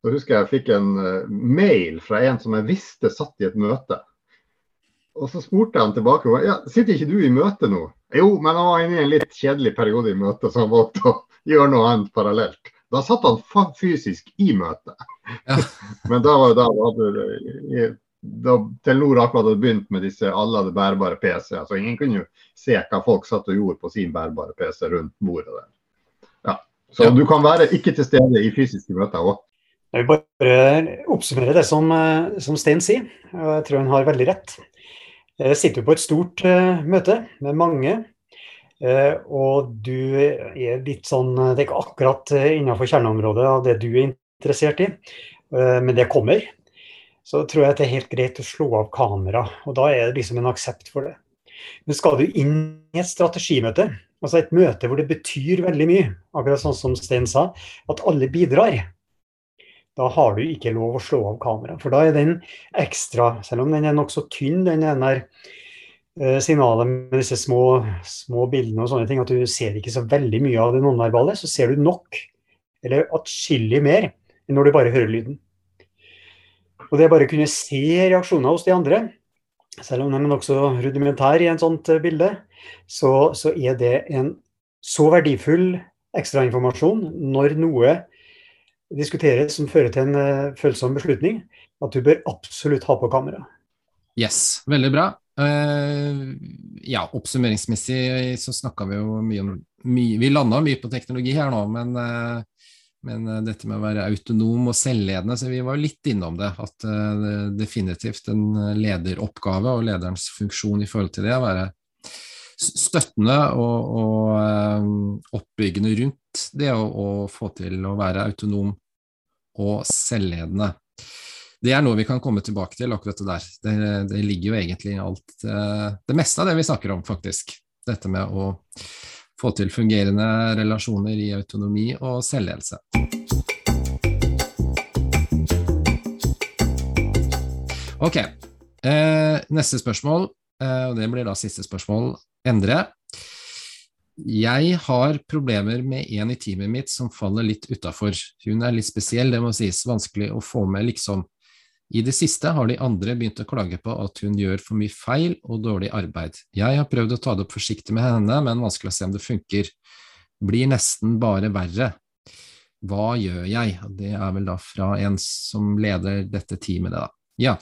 Så husker jeg jeg fikk en uh, mail fra en som jeg visste satt i et møte. Og så spurte jeg han tilbake ja, sitter ikke du i møte nå. Jo, men han var inne i en litt kjedelig periode i møte, så han valgte å gjøre noe annet parallelt. Da satt han fysisk i møte. Ja. men da var det da Telenor akkurat hadde begynt med disse alle hadde bærbare PC. Så Ingen kunne jo se hva folk satt og gjorde på sin bærbare PC rundt bordet der. Ja. Så ja. du kan være ikke til stede i fysiske møter òg. Jeg vil bare oppsummere det som, eh, som Stein sier, og jeg tror han har veldig rett. Jeg sitter på et stort uh, møte med mange, uh, og du er litt sånn Det er ikke akkurat innenfor kjerneområdet av det du er interessert i, men det kommer så tror jeg det er helt greit å slå av kamera. Og da er det liksom en aksept for det. Men skal du inn i et strategimøte, altså et møte hvor det betyr veldig mye, akkurat sånn som Stein sa, at alle bidrar, da har du ikke lov å slå av kamera. For da er den ekstra, selv om den er nokså tynn, den der eh, signalet med disse små, små, bildene og sånne ting, at du ser ikke så veldig mye av det nonverbale, så ser du nok, eller atskillig mer, enn når du bare hører lyden. Og det bare å kunne se reaksjoner hos de andre, selv om de er nokså rudimentære i en sånt eh, bilde, så, så er det en så verdifull ekstrainformasjon når noe diskuteres som fører til en uh, følsom beslutning, at du bør absolutt ha på kamera. Yes, veldig bra. Uh, ja, oppsummeringsmessig så snakka vi jo mye om mye, Vi landa mye på teknologi her nå, men uh, men dette med å være autonom og selvledende, så vi var litt innom det. At uh, definitivt en eh, lederoppgave og lederens funksjon i forhold til det, å være støttende og, og oppbyggende rundt det å, å få til å være autonom og selvledende. Det er noe vi kan komme tilbake til, akkurat det der. Det, det ligger jo egentlig i alt eh, Det meste av det vi snakker om, faktisk. Dette med å få til fungerende relasjoner i autonomi og selvledelse. Ok, eh, neste spørsmål, eh, og det blir da siste spørsmål. Endre. Jeg har problemer med en i teamet mitt som faller litt utafor. Hun er litt spesiell, det må sies. Vanskelig å få med, liksom. I det siste har de andre begynt å klage på at hun gjør for mye feil og dårlig arbeid. Jeg har prøvd å ta det opp forsiktig med henne, men vanskelig å se om det funker. Blir nesten bare verre. Hva gjør jeg? Det er vel da fra en som leder dette teamet, det da. Ja.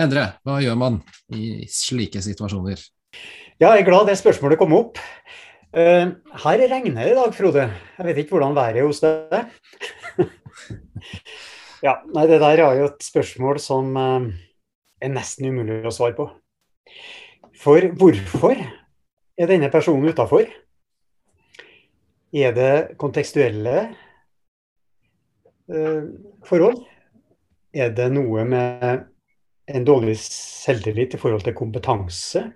Endre, hva gjør man i slike situasjoner? Ja, jeg er glad det spørsmålet kom opp. Uh, her regner det i dag, Frode. Jeg vet ikke hvordan været er hos deg. ja, nei, det der er jo et spørsmål som uh, er nesten umulig å svare på. For hvorfor er denne personen utafor? Er det kontekstuelle uh, forhold? Er det noe med en dårlig selvtillit i forhold til kompetanse?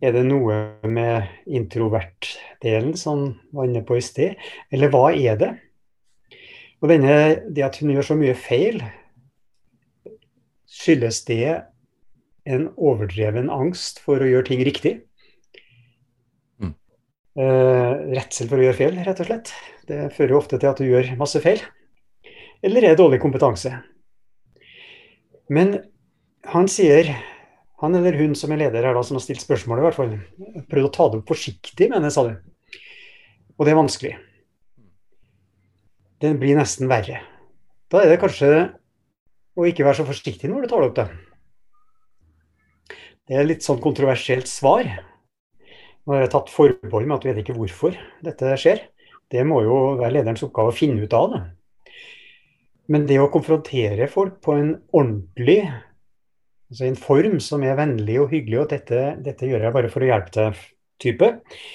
Er det noe med introvertdelen som var inne på i sted, eller hva er det? Og denne, Det at hun gjør så mye feil, skyldes det en overdreven angst for å gjøre ting riktig? Mm. Uh, redsel for å gjøre feil, rett og slett. Det fører jo ofte til at du gjør masse feil. Eller er det dårlig kompetanse? Men han sier han eller hun som er leder her, da, som har stilt spørsmålet, i hvert fall, prøvd å ta det opp forsiktig, mener jeg, sa du. Og det er vanskelig. Det blir nesten verre. Da er det kanskje å ikke være så forsiktig når du tar det opp, det. Det er litt sånn kontroversielt svar. Nå har jeg tatt forbehold med at vi vet ikke hvorfor dette skjer. Det må jo være lederens oppgave å finne ut av det. Men det å konfrontere folk på en ordentlig Altså en form som er vennlig og hyggelig, og dette, dette gjør jeg bare for å hjelpe til-type.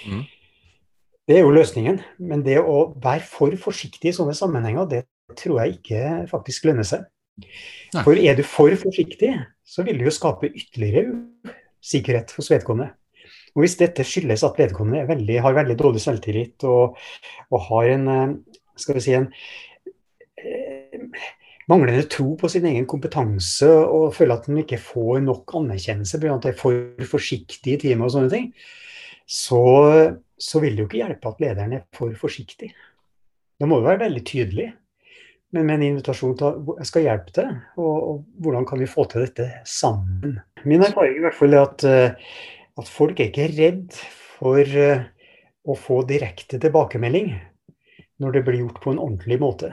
Mm. Det er jo løsningen. Men det å være for forsiktig i sånne sammenhenger, det tror jeg ikke faktisk lønner seg. Nei. For er du for forsiktig, så vil du jo skape ytterligere usikkerhet hos vedkommende. Og hvis dette skyldes at vedkommende veldig, har veldig dårlig selvtillit og, og, har en eh, skal vi si en eh, manglende tro på sin egen kompetanse og føler at en ikke får nok anerkjennelse pga. at det er for forsiktig i teamet og sånne ting, så, så, vil det jo ikke hjelpe at lederen er for forsiktig. Da må jo være veldig tydelig, men med en invitasjon til jeg skal hjelpe til, og, og, hvordan kan vi få til dette sammen. Min erfaring i hvert fall er at, eh, at folk er ikke redd for eh, å få direkte tilbakemelding når det blir gjort på en ordentlig måte.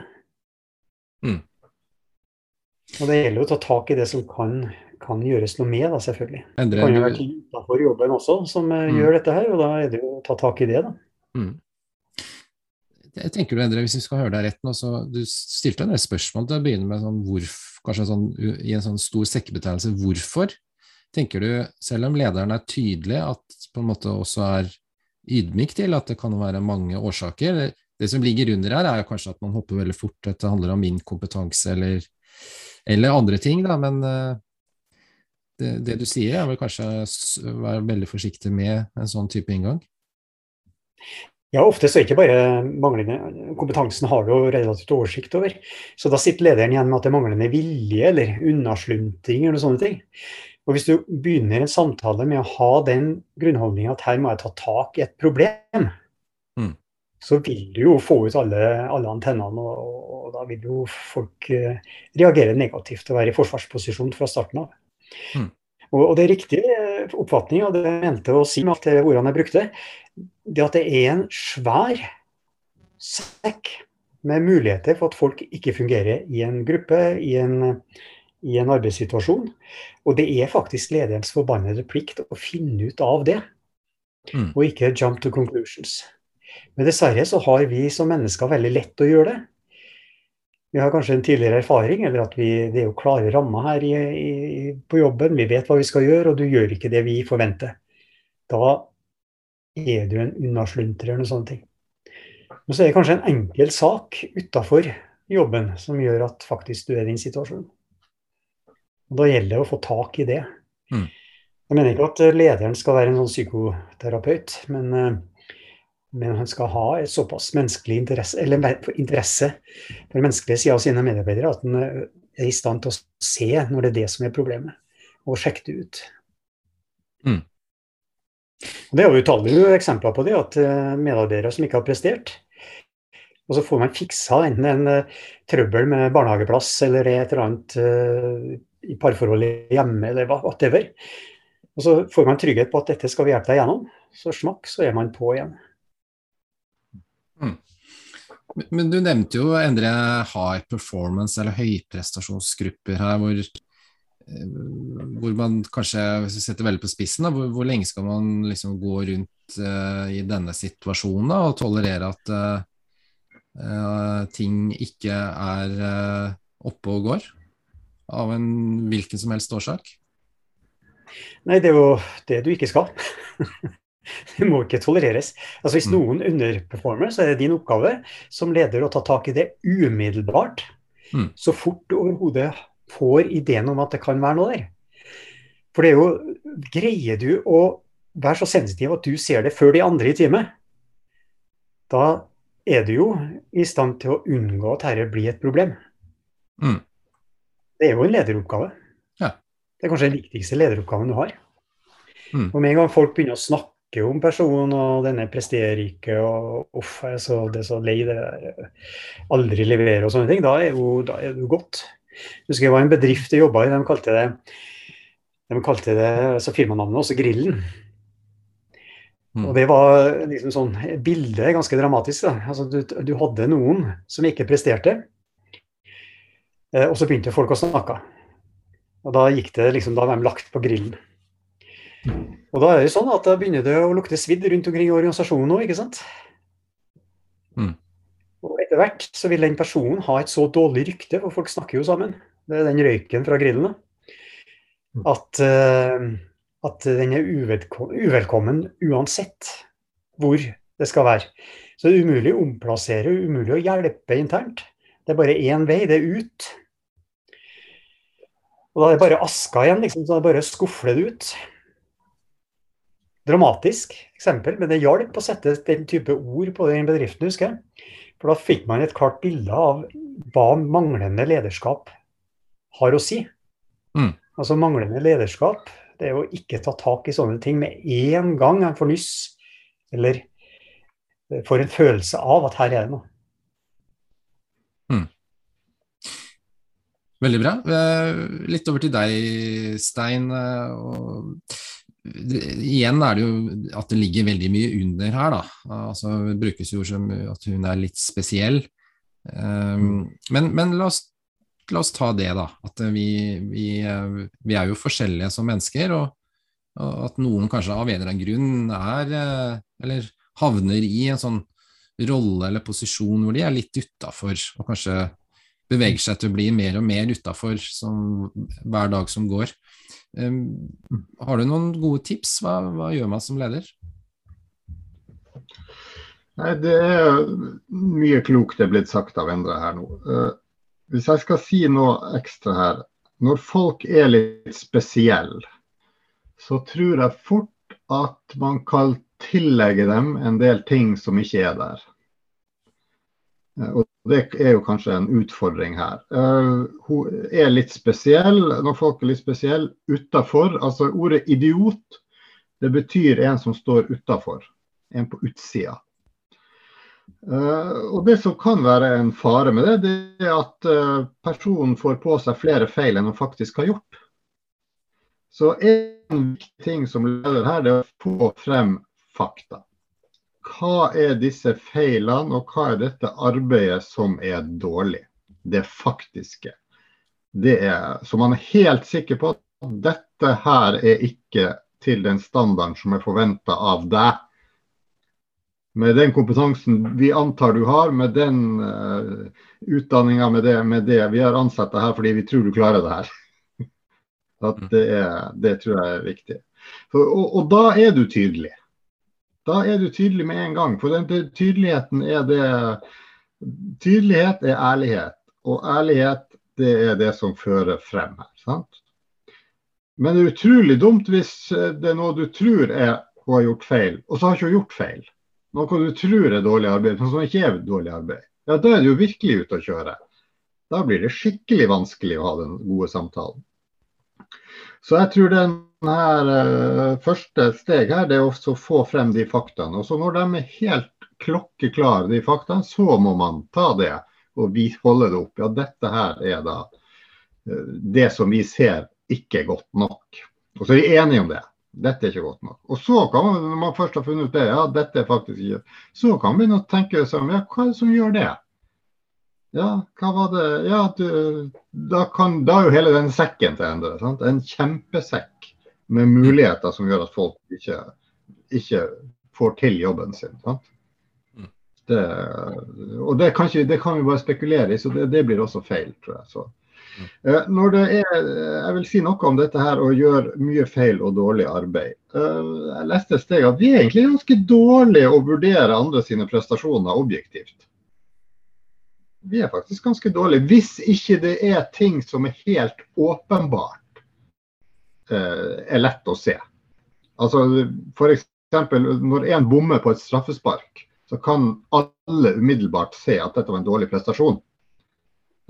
Mm. Og det gjelder jo å ta tak i det som kan, kan gjøres noe med, da, selvfølgelig. Endre, det kan jo være ting utenfor jobben også som eh, mm. gjør dette her, og da er det jo å ta tak i det, da. Mm. Jeg tenker du, Endre, hvis vi skal høre deg rett nå, så Du stilte en del spørsmål til å begynne med, sånn, hvorf, kanskje sånn, i en sånn stor sekkebetegnelse. Hvorfor? Tenker du, selv om lederen er tydelig, at på en måte også er ydmyk til at det kan være mange årsaker? Det som ligger under her, er jo kanskje at man hopper veldig fort, at det handler om min kompetanse eller eller andre ting, da, men eh, det, det, du sier, er vel kanskje være veldig forsiktig med en sånn type inngang? Ja, ofte så er ikke bare manglende Kompetansen har du jo relativt oversikt over. Så da sitter lederen igjen med at det er manglende vilje eller unnaslunting eller sånne ting. Og hvis du begynner en samtale med å ha den grunnholdninga at her må jeg ta tak i et problem. Så vil du jo få ut alle, alle antennene, og, og, da vil jo folk uh, reagere negativt og være i forsvarsposisjon fra starten av. Mm. Og, og, det er riktig eh, oppfatning, og det mente å si med alt det ordene jeg brukte, det at det er en svær sekk med muligheter for at folk ikke fungerer i en gruppe, i en, i en arbeidssituasjon. Og det er faktisk lederens forbannede plikt å finne ut av det, mm. og ikke jump to conclusions. Men dessverre så har vi som mennesker veldig lett å gjøre det. Vi har kanskje en tidligere erfaring, eller at vi, det er jo klare rammer her i, i, på jobben. Vi vet hva vi skal gjøre, og du gjør ikke det vi forventer. Da er du en unnasluntrer eller sånne ting. Men så er det kanskje en enkel sak utafor jobben som gjør at faktisk du er i din situasjon. Og Da gjelder det å få tak i det. Mm. Jeg mener ikke at lederen skal være en sånn psykoterapeut, men, eh, men han skal ha et såpass menneskelig interesse, eller interesse for den menneskelige sida av sine medarbeidere at han eh, er i stand til å se når det er det som er problemet, og sjekke det ut. Mm. Det har vi utallige eksempler på det, at eh, medarbeidere som ikke har prestert, og så får man fiksa enten en uh, trøbbel med barnehageplass eller et eller annet i parforholdet hjemme eller whatever. Og så får man trygghet på at dette skal vi hjelpe deg gjennom. Så smakk, så er man på igjen. Mm. Men du nevnte jo Endre high performance eller høyprestasjonsgrupper her, hvor, eh, hvor man kanskje, hvis vi setter veldig på spissen, da, hvor, hvor, lenge skal man liksom gå rundt uh, i denne situasjonen da, og tolerere at uh, uh, ting ikke er oppe og går? Av en hvilken som helst årsak? Nei, det er jo det du ikke skal. Det må ikke tolereres. Altså Hvis mm. noen underperformer, så er det din oppgave som leder å ta tak i det umiddelbart. Mm. Så fort du overhodet får ideen om at det kan være noe der. For det er jo Greier du å være så sensitiv at du ser det før de andre i teamet, da er du jo i stand til å unngå at dette blir et problem. Mm. Det er jo en lederoppgave. Ja. Det er kanskje den viktigste lederoppgaven du har. Mm. Og med en gang folk begynner å snakke snakker om personen, og denne presterer ikke, og uff, jeg er så, det er så lei det der, aldri leverer og sånne ting, da er, jo, da er jo godt. Jeg husker det var en bedrift jeg jobba i, de kalte det de kalte det altså firmanavnet også Grillen. Mm. Og det var liksom sånn Bildet er ganske dramatisk. da, altså du, du hadde noen som ikke presterte, eh, og så begynte folk å snakke. Og da gikk det liksom, da var de lagt på grillen. Og da er det sånn at da begynner det å lukte svidd rundt omkring i organisasjonen nå, ikke sant. Mm. Og etter hvert så vil den personen ha et så dårlig rykte, for folk snakker jo sammen, det er den røyken fra grillen, at, uh, at den er uvelkommen, uvelkommen uansett hvor det skal være. Så det er umulig å omplassere, umulig å hjelpe internt. Det er bare én vei, det er ut. Og da er det bare aska igjen, liksom, så det er bare å skufle det ut dramatisk eksempel, men det hjalp å sette den type ord på den bedriften, husker jeg. For da fikk man et klart bilde av hva manglende lederskap har å si. Mm. Altså manglende lederskap, det er å ikke ta tak i sånne ting med en gang en får nyss, eller får en følelse av at her er det noe. Mm. Veldig bra. Litt over til deg, Stein. Eh, og Igjen er det jo at det ligger veldig mye under her, da. Altså, det brukes jo som at hun er litt spesiell. Um, men, men la, oss, la, oss, ta det, da. At vi, vi, vi, er jo forskjellige som mennesker. Og, og, at noen kanskje av en eller annen grunn er Eller havner i en sånn rolle eller posisjon hvor de er litt utafor, og kanskje beveger seg til å bli mer og mer utafor hver dag som går. Har du noen gode tips? Hva, hva, gjør man som leder? Nei, Det er mye klokt det er blitt sagt av Endre her nå. Uh, hvis jeg skal si noe ekstra her. Når folk er litt spesielle, så tror jeg fort at man kan tillegge dem en del ting som ikke er der. Uh, og det er jo kanskje en utfordring her. Uh, hun er litt spesiell når folk er litt spesielle utafor. Altså ordet idiot det betyr en som står utafor, en på utsida. Uh, og Det som kan være en fare med det, det er at uh, personen får på seg flere feil enn hun faktisk har gjort. Så en viktig ting som leder her, det er å få frem fakta hva er disse feilene, og hva er dette arbeidet som er dårlig? Det faktiske. Det er, så man er helt sikker på at dette her er ikke til den standarden som er forventa av deg. Med den kompetansen vi antar du har, med den uh, utdanninga, med, med, det Vi har ansatt deg her fordi vi tror du klarer det her. Det, er, det tror jeg er viktig. For, og, og da er du tydelig. Da er du tydelig med en gang. For den, tydeligheten er det Tydelighet er ærlighet. Og ærlighet det er det som fører frem her. sant? Men det er utrolig dumt hvis det er noe du tror er hun har gjort feil, og så har hun ikke gjort feil. Noe du tror er dårlig arbeid, men som ikke er dårlig arbeid. Ja, Da er du jo virkelig ute å kjøre. Da blir det skikkelig vanskelig å ha den gode samtalen. Så jeg tror den her uh, første steg her, det er å få frem de faktaene. Og så når de er helt klokkeklare, de faktaene, så må man ta det og vi holde det opp. Ja, dette her er da uh, det som vi ser ikke godt nok. Og så er vi enige om det. Dette er ikke godt nok. Og så kan man, når man først har funnet ut det, ja, dette er faktisk ikke Så kan man begynne å tenke om ja, hva er det som gjør det? Ja, hva var det Ja, du, da, kan, da er jo hele den sekken til å endre. En kjempesekk med muligheter som gjør at folk ikke, ikke får til jobben sin. Sant? Mm. Det, og det kan, ikke, det kan, vi bare spekulere i, så det, det blir også feil, tror jeg. Så. Eh, når det er, Jeg vil si noe om dette her å gjøre mye feil og dårlig arbeid. Eh, jeg leste et sted at vi er egentlig ganske dårlige å vurdere andre sine prestasjoner objektivt. Vi er faktisk ganske dårlige, hvis ikke det er ting som er helt åpenbart eh, er lett å se. Altså F.eks. når en bommer på et straffespark, så kan alle umiddelbart se at dette var en dårlig prestasjon.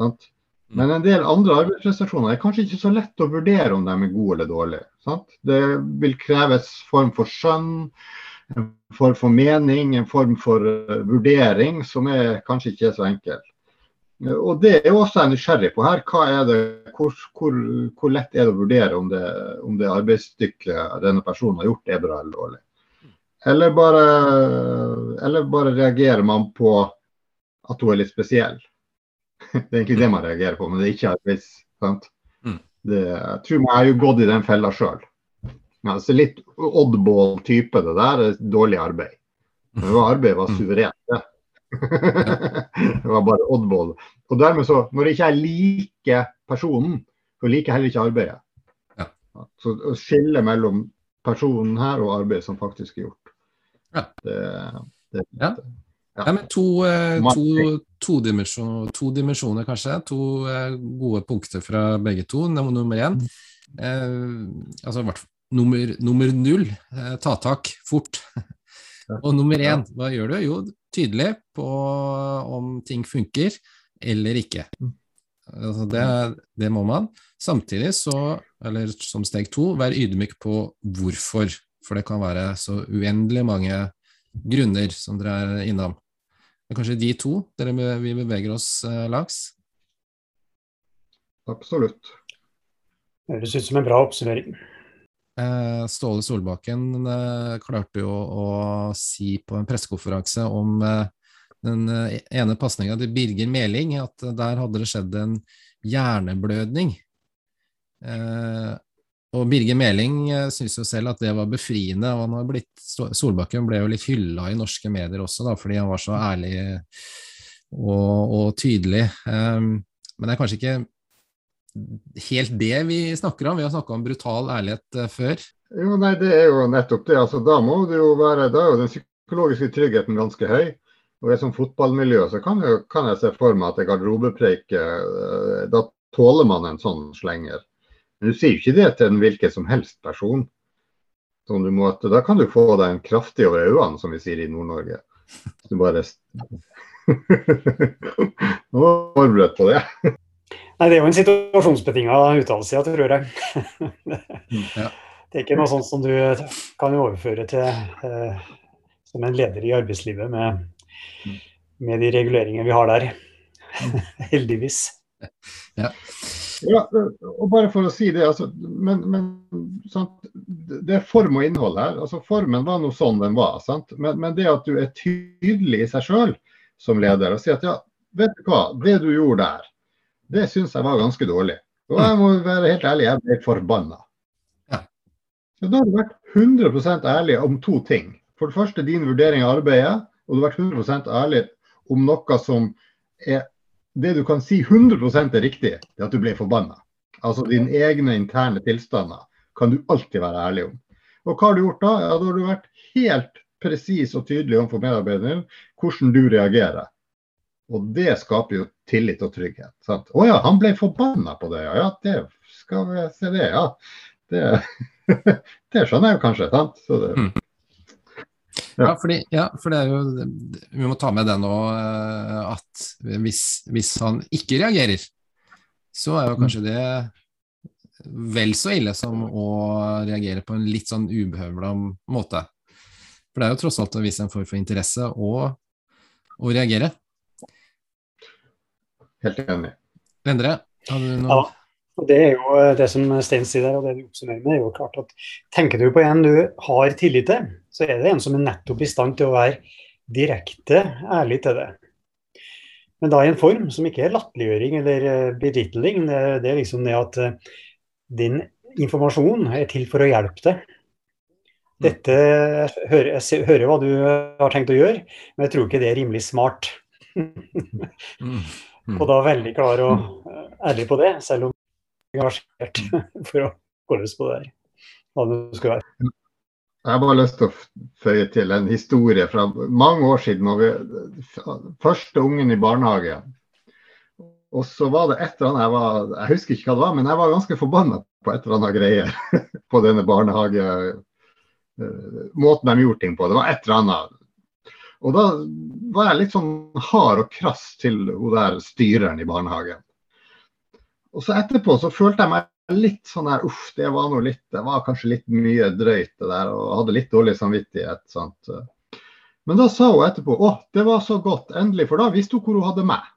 Sant? Men en del andre arbeidsprestasjoner er kanskje ikke så lett å vurdere om de er gode eller dårlige. Sant? Det vil kreves form for skjønn, en form for mening, en form for uh, vurdering som er kanskje ikke er så enkel. Og Det er også jeg nysgjerrig på her. Er det, hvor, hvor, hvor lett er det å vurdere om det, om det arbeidsstykket denne personen har gjort er bra eller dårlig? Eller bare, eller bare reagerer man på at hun er litt spesiell? Det er egentlig det man reagerer på, men det er ikke arbeids... Sant? Mm. Det, jeg tror jeg har jo gått i den fella sjøl. Altså litt oddball-type, det der er dårlig arbeid. Men var arbeid var mm. suverent, det. var bare oddball. Og dermed så, når jeg ikke liker personen, så liker jeg heller ikke arbeidet. Ja. Så å skille mellom personen her og arbeidet som faktisk er gjort. Ja. Det, det, ja. Ja. men to, eh, to, to, dimensjoner, to, dimensjoner, kanskje. To eh, gode punkter fra begge to. Nummer én eh, Altså nummer, nummer null, eh, ta tak fort. Og nummer én, hva gjør du? Jo, tydelig på om ting funker eller ikke. Mm. Altså det, det, må man. Samtidig så, eller som steg to, være ydmyk på hvorfor. For det kan være så uendelig mange grunner som dere er innom. Det er kanskje de to dere, vi beveger oss eh, langs? Absolutt. Det høres ut som en bra oppsummering. Eh, Ståle Solbakken eh, klarte jo å si på en pressekonferanse om den ene pasninga til Birger Meling, at der hadde det skjedd en hjerneblødning. Og Birger Meling eh, syns jo selv at det var befriende, og han har blitt, Solbakken ble jo litt hylla i norske medier også, da, fordi han var så ærlig og, og tydelig. Men det er kanskje ikke helt det vi snakker om, vi har snakka om brutal ærlighet uh, før. Jo, nei, Det er jo nettopp det. altså Da må det jo være, da er jo den psykologiske tryggheten ganske høy. Og et sånt fotballmiljø så kan jeg, kan jeg se for meg at garderobepreik, uh, da tåler man en sånn slenger. Men du sier jo ikke det til en hvilken som helst person. Som du må, da kan du få deg en kraftig over øynene, som vi sier i Nord-Norge. Du bare Nå var jeg forberedt på det. Nei, Det er jo en situasjonsbetinga uttalelse, tror jeg. Det er ikke noe sånt som du kan overføre til eh, som en leder i arbeidslivet med, med de reguleringene vi har der. Heldigvis. Ja. Ja, og bare for å si det, altså, men, men sant? det er form og innhold her. altså Formen var noe sånn den var. sant? Men, men det at du er tydelig i seg sjøl som leder og sier at ja, vet du hva, det du gjorde der, det syns jeg var ganske dårlig. Og jeg må være helt ærlig, jeg ble forbanna. Ja. da har du vært 100% ærlig om to ting. For det første din vurdering av arbeidet, og du har vært 100% ærlig om noe som er det du kan si 100% er riktig, er at du ble forbanna. Altså dine egne interne tilstander kan du alltid være ærlig om. Og hva har du gjort da? Ja, da har du vært helt presis og tydelig overfor medarbeideren hvordan du reagerer. Og det skaper jo tillit og trygghet. Å oh ja, han ble forbanna på det, ja. ja det skal vi se det, ja. Det, det skjønner jeg jo kanskje. sant? Det, mm. ja. Ja, fordi, ja, for det er jo Vi må ta med det nå eh, at hvis, hvis han ikke reagerer, så er jo kanskje det vel så ille som å reagere på en litt sånn ubehøvla måte. For det er jo tross alt å vise en form for interesse og, å reagere. Helt enig. Endre, har du noe ja. Det er jo eh, det som Stein sier der, og det du oppsummerer med, er jo klart at tenker du på en du har tillit til, så er det en som er nettopp i stand til å være direkte ærlig til det. Men da i en form som ikke er latterliggjøring eller eh, berittling. Det, det, er liksom det at uh, din informasjon er til for å hjelpe deg. Dette jeg hører, jeg hører hva du har tenkt å gjøre, men jeg tror ikke det er rimelig smart. mm. Mm. Og da veldig klar og ærlig på det, selv om jeg er engasjert for å gå løs på det der. Hva det skulle være. Jeg har bare lyst til å føye til en historie fra mange år siden. Vi, første ungen i barnehage. Og så var det et eller annet jeg var, jeg husker ikke hva det var, men jeg var ganske forbanna på et eller annet greier på denne barnehage eh, måten de gjorde ting på. Det var et eller annet og da var jeg litt sånn hard og krass til hun der styreren i barnehagen. Og så etterpå så følte jeg meg litt sånn her uff, det var noe litt Det var kanskje litt mye drøyt det der, og hadde litt dårlig samvittighet. sant. Men da sa hun etterpå å, det var så godt, endelig, for da visste hun hvor hun hadde meg.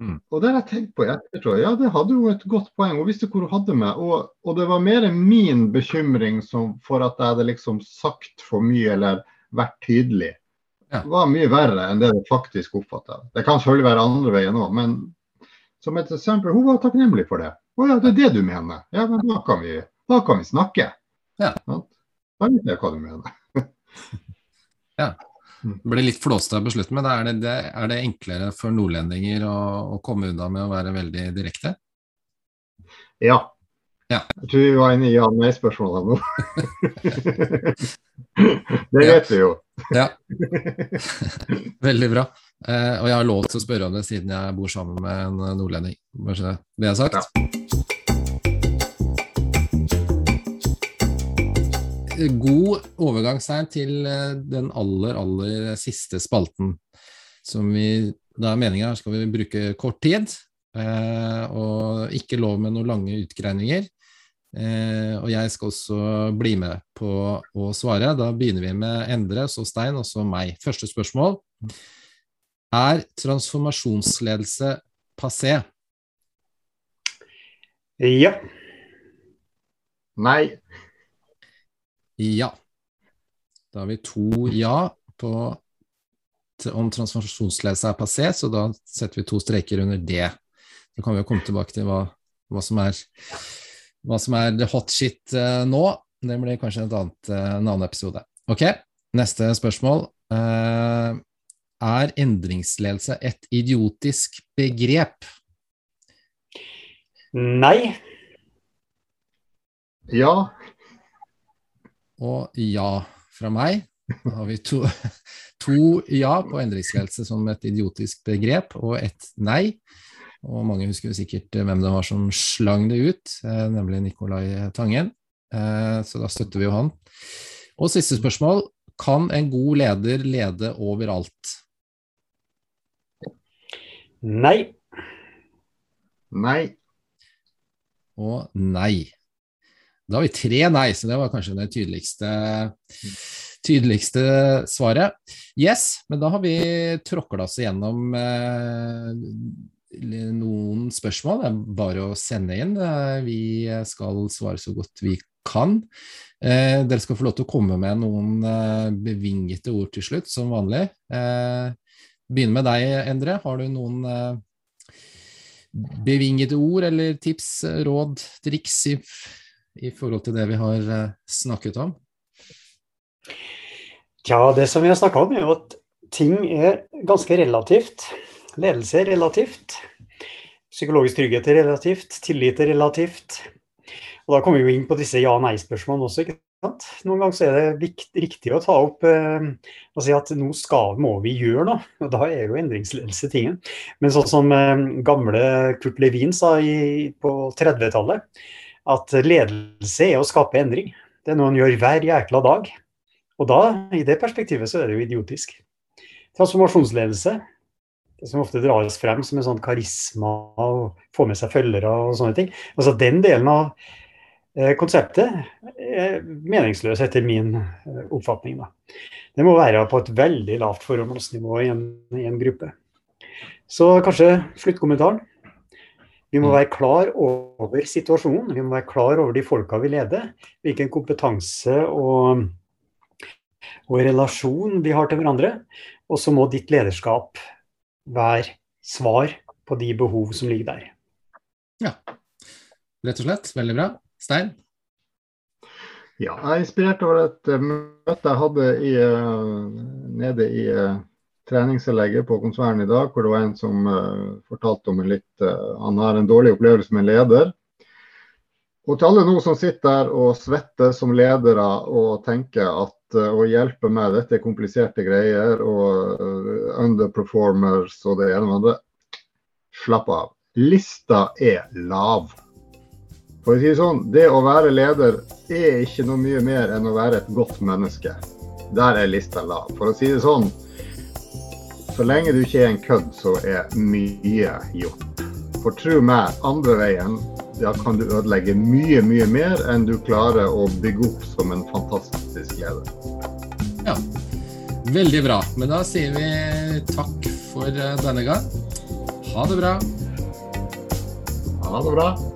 Mm. Og det har jeg tenkt på i ettertid. Ja, det hadde hun et godt poeng. Hun visste hvor hun hadde meg. Og, og det var mer min bekymring for at jeg hadde liksom sagt for mye eller vært tydelig ja. var mye verre enn det det faktisk oppfatta. Det kan selvfølgelig være andre veien òg, men som et eksempel, hun var takknemlig for det. Å ja, det er det du mener. Ja, men da kan vi, da kan vi snakke. Ja. Da vet jeg hva du mener. ja. Det ble litt flåste å beslutte, men er det, det, er det enklere for nordlendinger å, å, komme unna med å være veldig direkte? Ja. ja. Jeg tror vi var inne i ja-nei-spørsmålet nå. det vet vi jo. Ja. Veldig bra. Eh, og jeg har lov til å spørre om det siden jeg bor sammen med en eh, nordlending. Bare det er sagt. Ja. God overgangstegn til eh, den aller, aller siste spalten. Som vi, da er meninga skal vi bruke kort tid, eh, og ikke lov med noen lange utgreininger. Eh, og jeg skal også bli med på å svare. Da begynner vi med Endre, så Stein, og så meg. Første spørsmål. Er transformasjonsledelse passé? Ja. Nei. Ja. Da har vi to ja på om transformasjonsledelse er passé, så da setter vi to streker under det. Så kan vi jo komme tilbake til hva, hva som er hva som er the hot shit uh, nå, det blir kanskje annet, uh, en annen episode. Ok, neste spørsmål. Uh, er endringsledelse et idiotisk begrep? Nei. Ja. Og ja fra meg. Da har vi to, to ja på endringsledelse som et idiotisk begrep, og et nei. Og mange husker jo sikkert eh, hvem det var som slang det ut, eh, nemlig Nicolai Tangen. Eh, så da støtter vi jo han. Og siste spørsmål. Kan en god leder lede overalt? Nei. Nei. Og nei. Da har vi tre nei, så det var kanskje det tydeligste, tydeligste svaret. Yes, men da har vi tråkla oss igjennom eh, noen spørsmål. Det er bare å sende inn. Vi skal svare så godt vi kan. Eh, dere skal få lov til å komme med noen eh, bevingete ord til slutt, som vanlig. Eh, begynner med deg, Endre. Har du noen eh, bevingete ord eller tips, råd, triks i, i forhold til det vi har eh, snakket om? Ja, det som vi har snakka om, er jo at ting er ganske relativt. Ledelse er relativt. Psykologisk trygghet er relativt. Tillit er relativt. Og Da kommer vi jo inn på disse ja-nei-spørsmålene også. ikke sant? Noen ganger så er det vikt, riktig å ta opp eh, og si at nå skal, må vi gjøre noe. Og da er jo endringsledelse tingen. Men sånn som eh, gamle Kurt Levin sa i, på 30-tallet, at ledelse er å skape endring. Det er noe han gjør hver jækla dag. Og da, i det perspektivet, så er det jo idiotisk. Transformasjonsledelse, som ofte dras frem som en sånn karisma og få med seg følgere og sånne ting. Altså Den delen av eh, konseptet er meningsløs etter min eh, oppfatning. Da. Det må være på et veldig lavt formålsnivå i en, i en gruppe. Så kanskje sluttkommentaren. Vi må være klar over situasjonen, vi må være klar over de folka vi leder. Hvilken kompetanse og, og relasjon vi har til hverandre. Og så må ditt lederskap være svar på de behov som ligger der. Ja, rett og slett. Veldig bra. Stein? Ja, jeg er inspirert over et uh, møte jeg hadde i, uh, nede i uh, treningsanlegget på konsernet i dag, hvor det var en som fortalte om en litt Han har en dårlig opplevelse med en leder. Og til alle nå som sitter der og svetter som ledere og tenker at å hjelpe meg, dette er kompliserte greier og underperformers og det ene og andre, slapp av. Lista er lav. For å si det sånn, det å være leder er ikke noe mye mer enn å være et godt menneske. Der er lista lav. For å si det sånn, så lenge du ikke er en kødd, så er mye gjort. For tro meg, andre veien, da kan du ødelegge mye, mye mer enn du klarer å bygge opp som en fantastisk leder. Ja, veldig bra. Men da sier vi takk for eh, denne gang. Ha det bra. Ha det bra.